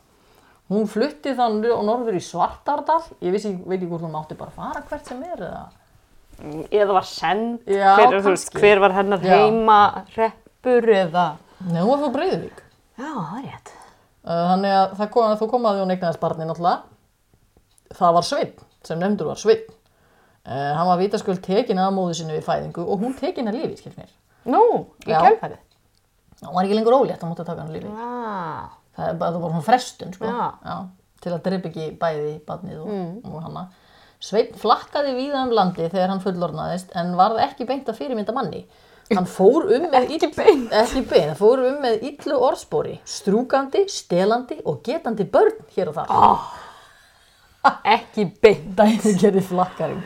S1: Hún flutti þannig og norður í Svartardal. Ég vissi, veit ekki hvort hún mátti bara fara hvert sem er eða.
S2: Eða var send,
S1: Já,
S2: hver, veist, hver var hennar
S1: Já.
S2: heima reppur eða...
S1: Nei, hún var frá Breiðuvík.
S2: Já, það er rétt.
S1: Uh, Þannig að það kom, þú kom að því hún eignaðist barni náttúrulega. Það var Sveinn, sem nefndur var Sveinn. Uh, hann var vitaskuld tekin að móðu sinni við fæðingu og hún tekin að lífi, skil mér.
S2: Nú, í
S1: Já.
S2: kjálfærið.
S1: hann var ekki lengur ólétt, hann mútti taka hann lífi
S2: Ah,
S1: það er bara, það var svona frestun sko.
S2: Já.
S1: til að drepa ekki bæði badnið og, og hana Sveinn flakkaði víða um landi þegar hann fullornaðist en varð ekki beint að fyrirmynda manni. Hann fór um með ekki beint, ekki beint hann fór um með illu orðspori strúkandi, stelandi og getandi börn hér og þar.
S2: Ekki beint.
S1: dæmi gerði flakkaring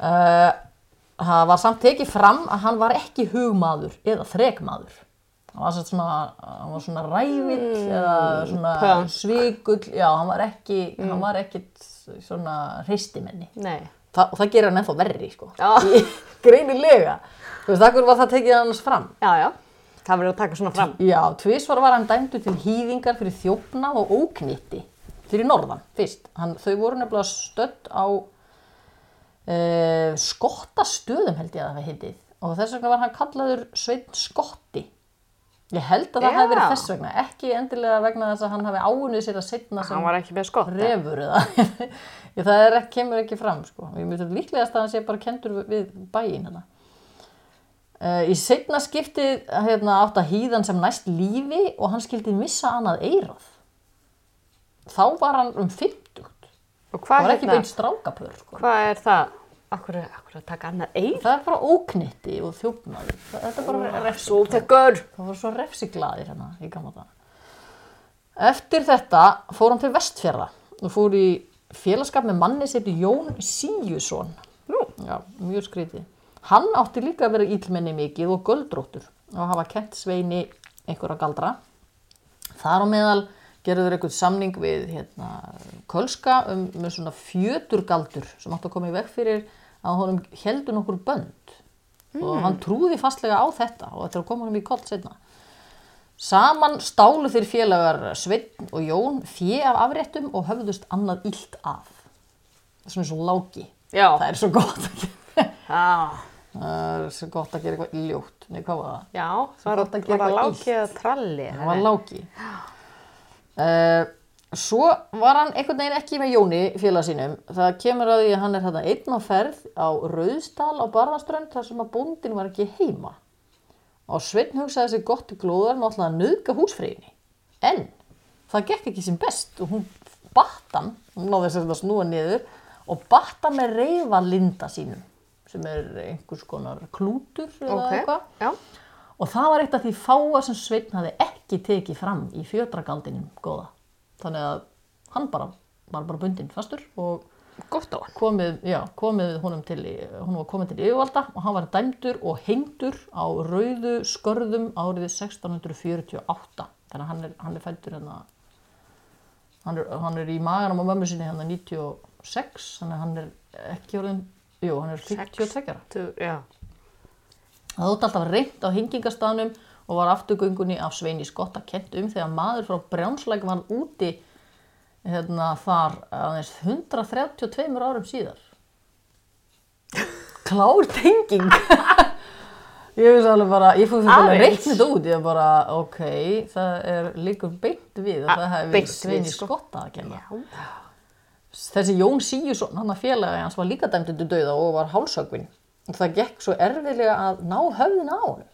S1: uh, það var samt tekið fram að hann var ekki hugmaður eða þrekmaður. Hann var svona, hann var svona rævill eða svona
S2: punk.
S1: svikull. Já, hann var ekki hann var ekkit svona hreistimenni
S2: Nei.
S1: Þa, og það gerir hann ennþá verri sko. Greinilega þú veist, akkur var það tekið hans fram
S2: Já, já. Það verður að taka svona fram.
S1: Já, tvisvar var hann dæmdur til hýðingar fyrir þjófnað og óknýtti fyrir norðan, fyrst. Hann, þau voru nefnilega stödd á uh, skottastöðum held ég að það hefði hitið og þess vegna var hann kallaður Sveinn Skotti. Ég held að það hefði verið þess vegna, ekki endilega vegna þess að hann hafi áunnið sér að setna sem
S2: Hann var ekki með skott.
S1: refur eða það er, kemur ekki fram sko. ég myndi líklegast að hann sé bara kendur við- bæinn hérna. Uh, í setna skiptið hérna, átt að hýðan sem næst lífi og hann skildi missa annað eirað þá var hann um 50
S2: Og
S1: það var ekki
S2: þetta?
S1: beint strákapör sko.
S2: Hvað er það? Akkur, að taka annað eir?
S1: það er bara óknitti og þjófnaði þetta er bara
S2: Svo tekur.
S1: það var svo refsiglaðir hérna í gamla dag eftir þetta fór hann til vestfjörða og fór í félagskap með manni heitir Jón Síjusson
S2: Nú.
S1: Já, mjög skrítið. Hann átti líka að vera ílmenni mikið og göldróttur og hafa kent sveini einhverja galdra. Þar á meðal gerður einhvern samning við hérna, Kölska um, með svona fjöturgaldur sem átti að koma í veg fyrir að honum heldur nokkur bönd. Og hann trúði fastlega á þetta og þetta að koma honum í koll setna. Saman stálu þeir félagar Sveinn og Jón fjö af afréttum og höfðust annað illt af. Það er svona svo lági.
S2: Já.
S1: Það er svo gott að gera.
S2: Já.
S1: Það er svo gott að gera eitthvað ljótt. Nei, hvað var það?
S2: Já, það var,
S1: gott að gera
S2: var að
S1: eitthvað
S2: láki eða tralli.
S1: Það var lági. Uh, svo var hann einhvern veginn ekki með Jóni félag sínum. Það kemur að því að hann er þarna einn á ferð á Rauðsdal á Barðaströnd þar sem að bóndin var ekki heima. Og Sveinn hugsaði sér gott í glóðar með alltaf að nöðga húsfreyjunni. En það gekk ekki sem best og hún batt hann, hún náði sér þetta að snúa niður og batt hann með reyfalinda sínum sem er einhvers konar klútur eða
S2: Ok,
S1: eitthvað.
S2: já.
S1: Og það var eitt af því fáa sem Sveinn hafði ekki tekið fram í fjödragaldinum góða. Þannig að hann bara var bara bundinn fastur og
S2: hann.
S1: komið, já, komið honum til, honum var komið til yfirvalda og hann var dæmdur og hengdur á rauðu skörðum árið 1648. Þannig að hann er, hann er fættur hérna, hann er, hann er í maganum á mömmu sinni hérna 96, þannig að hann er ekki orðin, jú, hann er 52 ára.
S2: Þú, já.
S1: Það þótt alltaf reynt á hengingastafnum og var afturgöngunni af Sveini Skotta kent um þegar maður frá Brjánslæk var úti hérna, þar aðeins 132 árum síðar. Klár tenging. ég finnst alveg bara, ég fór fyrir að reikna þetta út, ég bara, ok, það er líkur beint við að
S2: Ah,
S1: það hefði
S2: beint
S1: verið
S2: við,
S1: Sveini
S2: sko.
S1: Skotta að kenna. Þessi Jón Síjusson, hann að félagi hans var líka dæmdur til dauða og var hálsögvinn. Og það gekk svo erfiðlega að ná höfðin á honum.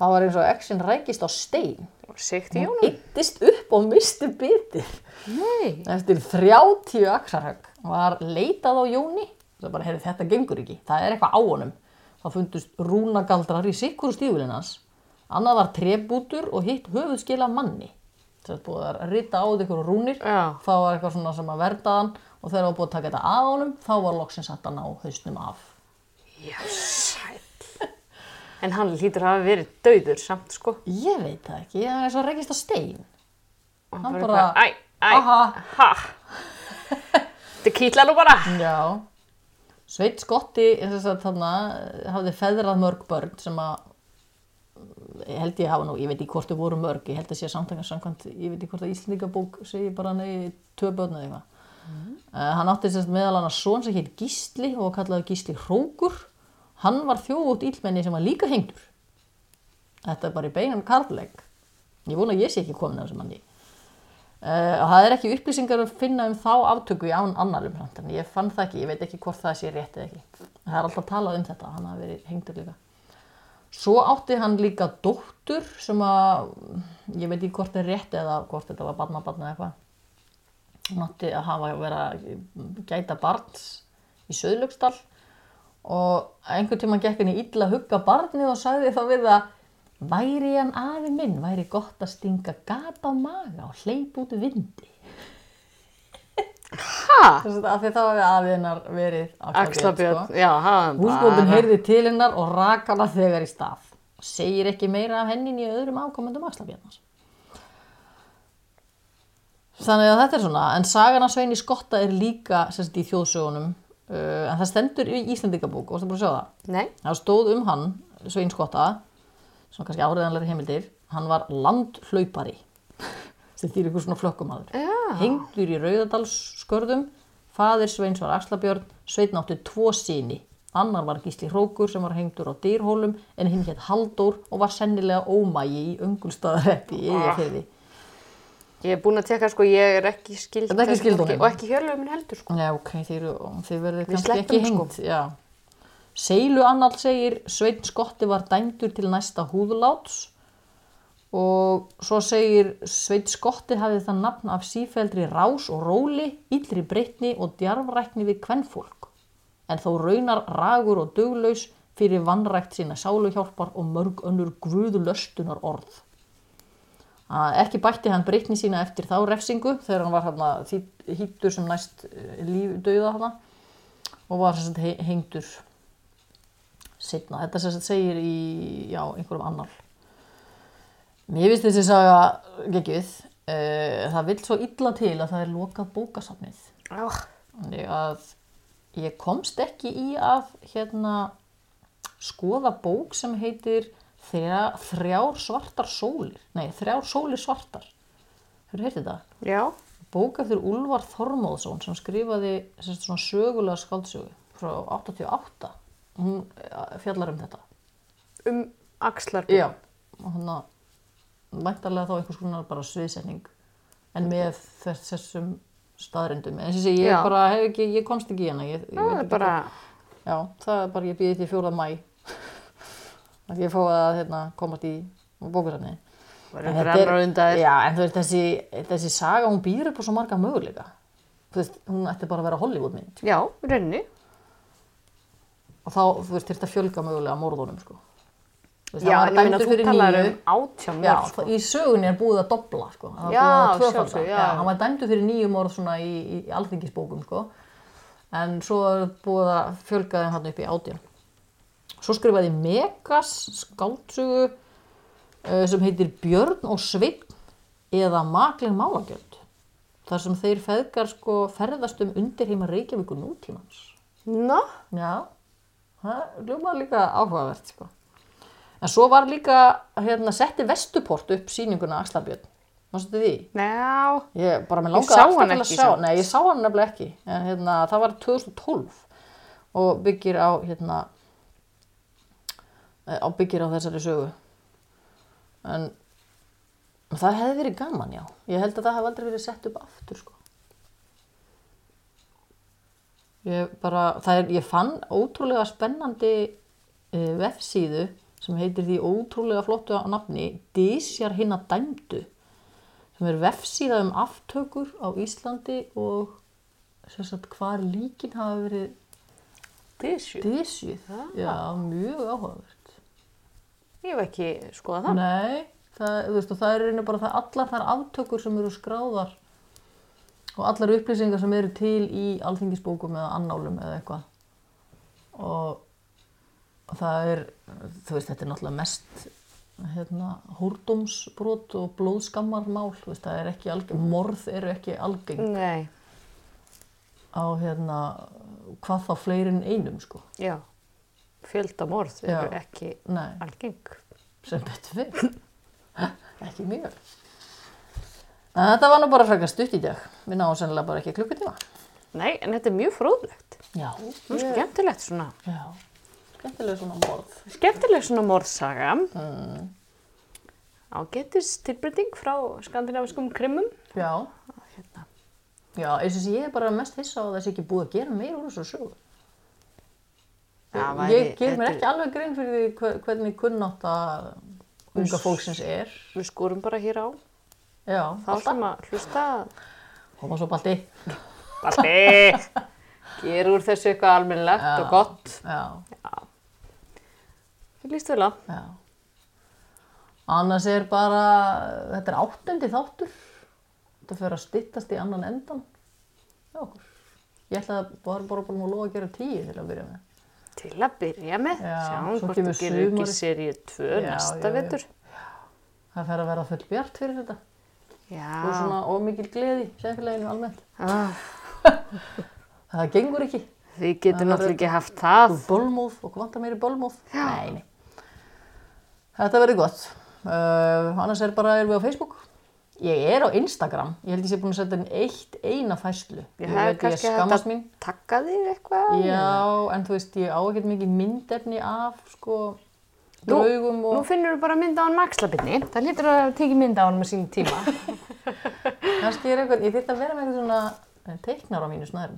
S1: Það var eins og exin rækist á stein.
S2: Sikt í
S1: Hún
S2: jónum.
S1: yttist upp og misti bitið.
S2: Nei.
S1: Eftir 30 aksarhögg var leitað á Jóni. Það bara, heyrðu, þetta gengur ekki. Það er eitthvað á honum. Það fundust rúnagaldrar í sikkuru stífulinn hans. Annað var trebútur og hitt höfuðskil af manni. Það er búið að rita á ykkur rúnir.
S2: Já.
S1: Þá var eitthvað svona sem að verda hann og þegar það var búið að taka þetta af honum, þá var loksins að ná hausnum af.
S2: Já, sæl. En hann lítur að hafa verið dauður samt, sko.
S1: Ég veit það ekki, það er svo rekist á stein.
S2: Og
S1: Hann
S2: bara,
S1: bara-
S2: æ, æ,
S1: Aha.
S2: ha. Þetta kýtla nú bara.
S1: Já. Sveit Skotti þess að þarna hafði feðrað mörg börn sem að held ég hafa nú, ég veit ekki hvort þau voru mörg, ég held að sé samtækja samkvæmt, ég veit ekki hvort að Íslendingabók segi bara nei, tvö börn eða eitthvað. Uh, hann átti meðal annars son sem heit Gísli og kallaði Gísli Hrókur. Hann var þjóðút ílmenni sem var líka hengdur. Þetta er bara í beinan karlæg. Ég vona að ég sé ekki komin að þessum manni. Uh, það er ekki upplýsingar að finna um þá aftöku í án annarum ég fann það ekki, ég veit ekki hvort það sé rétt eða ekki. Það er alltaf talað um þetta, hann hafi verið hengdur líka. Svo átti hann líka dóttur sem að, ég veit ekki hvort er rétt eða hvort þetta var barna barna eða eitthvað. Hún átti að hafa vera að gæta barns í Söðlöksdal og einhvern tímann gekk henni illa að hugga barnið og sagði þá við það væri hann afi minn, væri gott að stinga gata á maga og hleyp út vindi.
S2: Ha?
S1: Þess að af því þá hefði afi hennar verið
S2: Axlabjörn, já, hann
S1: Húsbóndin heyrði til hennar og rak hana þegar í stað. Segir ekki meira af hennin í öðrum ákomendum Axlabjarnar. Þannig að þetta er svona, en sagan af Sveini Skotta er líka sérst í þjóðsögunum, en það stendur í Íslendingabók, varstu bara að sjá það?
S2: Nei,
S1: Það stóð um hann, Svein Skotta, svona kannski áriðanlega heimildir, hann var landhlaupari, sem þýr ykkur svona flökkumadur.
S2: Já.
S1: Hengdur í Rauðadalsskörðum, faðir Sveins var Axlabjörn, Sveinn átti tvo síni. Annar var Gísli Hrókur sem var hengdur á dýrhólum en hinn hétt Halldór og var sennilega ómægi í Öngulstaðareppi í Eyjafirði.
S2: Ég er búin að teka sko, ég er ekki skild
S1: er ekki honum.
S2: Og ekki hjörlegu minn heldur sko
S1: Já, ok, eru, þið verður kannski ekki hengt. Já. Seilu annál segir Sveinn Skotti var dæmdur til næsta húðuláts og svo segir Sveinn Skotti hafið það nafn af sífældri rás og róli, illri breytni og djarfrækni við kvennfólk. En þó raunar ragur og duglaus fyrir vannrækt sína sáluhjálpar og mörg önnur gruðlöstunar orð. Ekki bætti hann breytni sína eftir þá refsingu þegar hann var hann hýttur sem næst eh, líf döða hann og var he- hengdur setna. Þetta segir í já, einhverjum annar. Mér finnst þessi saga geggjuð. Uh, það vill svo illa til að það er lokað bókasafnið. Að ég komst ekki í að hérna skoða bók sem heitir þrjá, þrjár svartar sólir. Nei, þrjár sólir svartar. Hefur heitið þetta?
S2: já,
S1: Bók eftir Úlfar Þormóðsson sem skrifaði sagt, svona sögulega skáldsögu frá 88. Hún eh, fjallar um þetta.
S2: um axlarbjörn
S1: Já. Hann að væntarlega þá einhvers konar bara sviðsetning en með þess, þessum staðrindum. En þessi ég
S2: Já.
S1: bara hef ekki, ég komst ekki í hana. Ég, ég
S2: Það er
S1: ekki
S2: bara,
S1: Já, það er bara, ég býði til 4. mæ. Að ég fóði að hérna, komast í bókusafni.
S2: var
S1: En Já, en þú veist, þessi, þessi saga, hún býr upp á svo marga möguleika. Þú veist, hún ætti bara að vera Hollywoodmynd.
S2: Já, í rauninni
S1: Og þá, þú veist, þurfti að fjölga mögulega morðunum, sko. Veist,
S2: Já, en ég meina
S1: dæmdur
S2: þú talar um átján
S1: Já,
S2: sko.
S1: í sögunni er búið að dobla, sko.
S2: Já,
S1: að tvöfalda.
S2: sjálfsögðu, já.
S1: Hann var dæmdur fyrir nýju morð svona í, í, í alþingisbókum, sko. En svo er búið að fjölga þeim hann upp í átján. Svo skrifaði Megas skáldsögu uh, sem heitir Björn og Sveinn eða Makleg Málagjöld. Þar sem þeir feðgar sko ferðast um undirheima Reykjavíkur nútímans.
S2: Ná,
S1: Já, það ljómaði líka áhugavert sko. En svo var líka hérna setti Vestuport upp sýninguna Axlabjörn. Mástu því?
S2: já,
S1: Ég bara með langaði
S2: hann
S1: til að sjá. Nei, ég sá hann nefnilega ekki. En hérna, það var 2012 og byggir á hérna eh, á þessari sögu. En það hefði verið gaman, já. Ég held að það hefði aldrei verið sett upp aftur, sko. Ég bara, það er, ég fann ótrúlega spennandi uh, vefsíðu sem heitir því ótrúlega flottu á nafni Dísjar hinn að dæmdu sem er vefsíða um aftökur á Íslandi og sagt hvar líkin hafa verið
S2: dísju
S1: dísjuð. Já, mjög áhugavert.
S2: Ég hef ekki skoðað það
S1: Nei, það, veist, það er einu bara það allar þær aftökur sem eru skráðar og allar upplýsingar sem eru til í alþingisbókum eða annálum eða eitthvað. Og, það er, þú veist, þetta er náttúrulega mest hérna, hórdómsbrot og blóðskammarmál, þú veist, það er ekki algeng, morð eru ekki algeng
S2: Nei,
S1: á hérna, hvað þá fleiri en einum, sko.
S2: já Fjöldamorð eru ekki
S1: Nei,
S2: algeng
S1: sem betur fyrir. ekki mjög. En þetta var nú bara frekar stutt í dag. Við náum sennilega bara ekki klukkutíma.
S2: Nei, en þetta er mjög fróðlegt
S1: Já,
S2: skemmtilegt svona
S1: já. Skemmtilega svona morð.
S2: Skemmtileg svona morðsaga mm. Ágætis tilbreyting frá skandinaviskum krimum
S1: Já,
S2: hérna.
S1: já, eins og ég er bara mest hissa á að þessi ekki búið að gera meira úr þessu sögu.
S2: Það væri-
S1: ég ger mér ekki alveg grein fyrir því hve- hvernig kunnátt að unga fólksins er.
S2: Við skorum bara hér á.
S1: Já,
S2: Þá sem að hlusta.
S1: Hóma svo balti.
S2: Balti! Ger úr þessu eitthvað almennilegt
S1: Já.
S2: og gott.
S1: Já,
S2: Ég líst vel á.
S1: Annars er bara, þetta er áttundi þáttur. Þetta fyrir að styttast í annan endan. Já. Ég ætla að bara bara búin að lofa að gera tíu til að byrja með.
S2: Til að byrja með.
S1: Já,
S2: Sjáum hvort þú gerir ekki seríu 2
S1: Já,
S2: næsta
S1: já, já.
S2: vetur.
S1: Það fer að vera full bjart fyrir þetta.
S2: Já.
S1: Og svona ómikil gleði í samfélaginu almennt.
S2: Ah,
S1: Það gengur ekki.
S2: Þið getur náttúrulega ekki haft það.
S1: Bölmóð og vantar meiri bölmóð. Nei, nei. Þetta verður gott. Uh, annars er bara, erum við á Facebook. Ég er á Instagram. Ég held ég sé búin að setja inn eitt eina fæslu.
S2: Ég
S1: Ég
S2: hef
S1: ég
S2: kannski hægt að takka þig eitthvað.
S1: Já, en þú veist, ég á ekkert mikið myndefni af, sko,
S2: Nú-
S1: draugum
S2: Nú
S1: og...
S2: finnur við bara mynd á hann með axlabinni. Það hlýtur að tekið mynd á hann með sín tíma.
S1: Kannski er eitthvað, ég þyrfti að vera með eitthvað svona eh, teiknar á mínu snærum.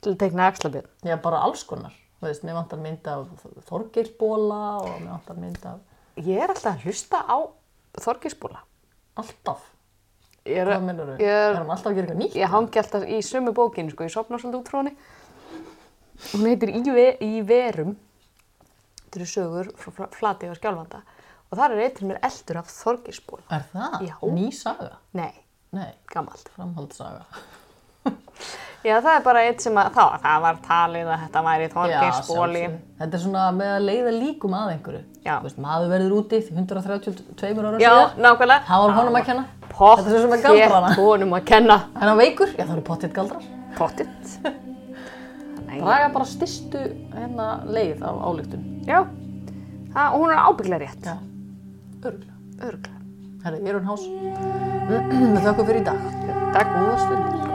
S2: Til að tekna axlabinn.
S1: Já, bara alls konar. Þú veist, mér vantar mynd af Þorgeirsbóla og mér vantar mynd af
S2: Ég er alltaf að hlusta á Þorgisbóla.
S1: alltaf.
S2: Er,
S1: hann alltaf að gera eitthvað nýtt?
S2: ég hangi alltaf í sömu bókinu, sko. Ég sopna svolítið út frá henni. Hún heitir Í, ve í verum. Þetta eru sögur frá Fla- Flatey og Skjálfanda. Og þar er eitthvað mér eldur af Þorgisbóla.
S1: Er það?
S2: Já.
S1: Ný saga?
S2: Nei,
S1: Nei,
S2: gamalt.
S1: framhaldssaga.
S2: Já, það er bara eitt sem að, þá, það var talið að þetta væri Þorgisbóli.
S1: Þetta er svona með að leiða líkum að einhverju.
S2: Já.
S1: Þú veist, maður verður úti 132 ára
S2: Já,
S1: síðar.
S2: nákvæmlega.
S1: Það var honum að kenna.
S2: Pott,
S1: Þetta er svo sem er galdrana.
S2: honum að kenna.
S1: En hann veikur? Já, það eru pottitt galdrar.
S2: Pottitt.
S1: Draga bara styrstu hérna leið af álíktun.
S2: Já, það, hún er ábygglega rétt.
S1: Já. Örgulega.
S2: Örglega.
S1: Herri, ég er hún hás. Við þakkum fyrir í dag.
S2: Takk.
S1: Góða stundir.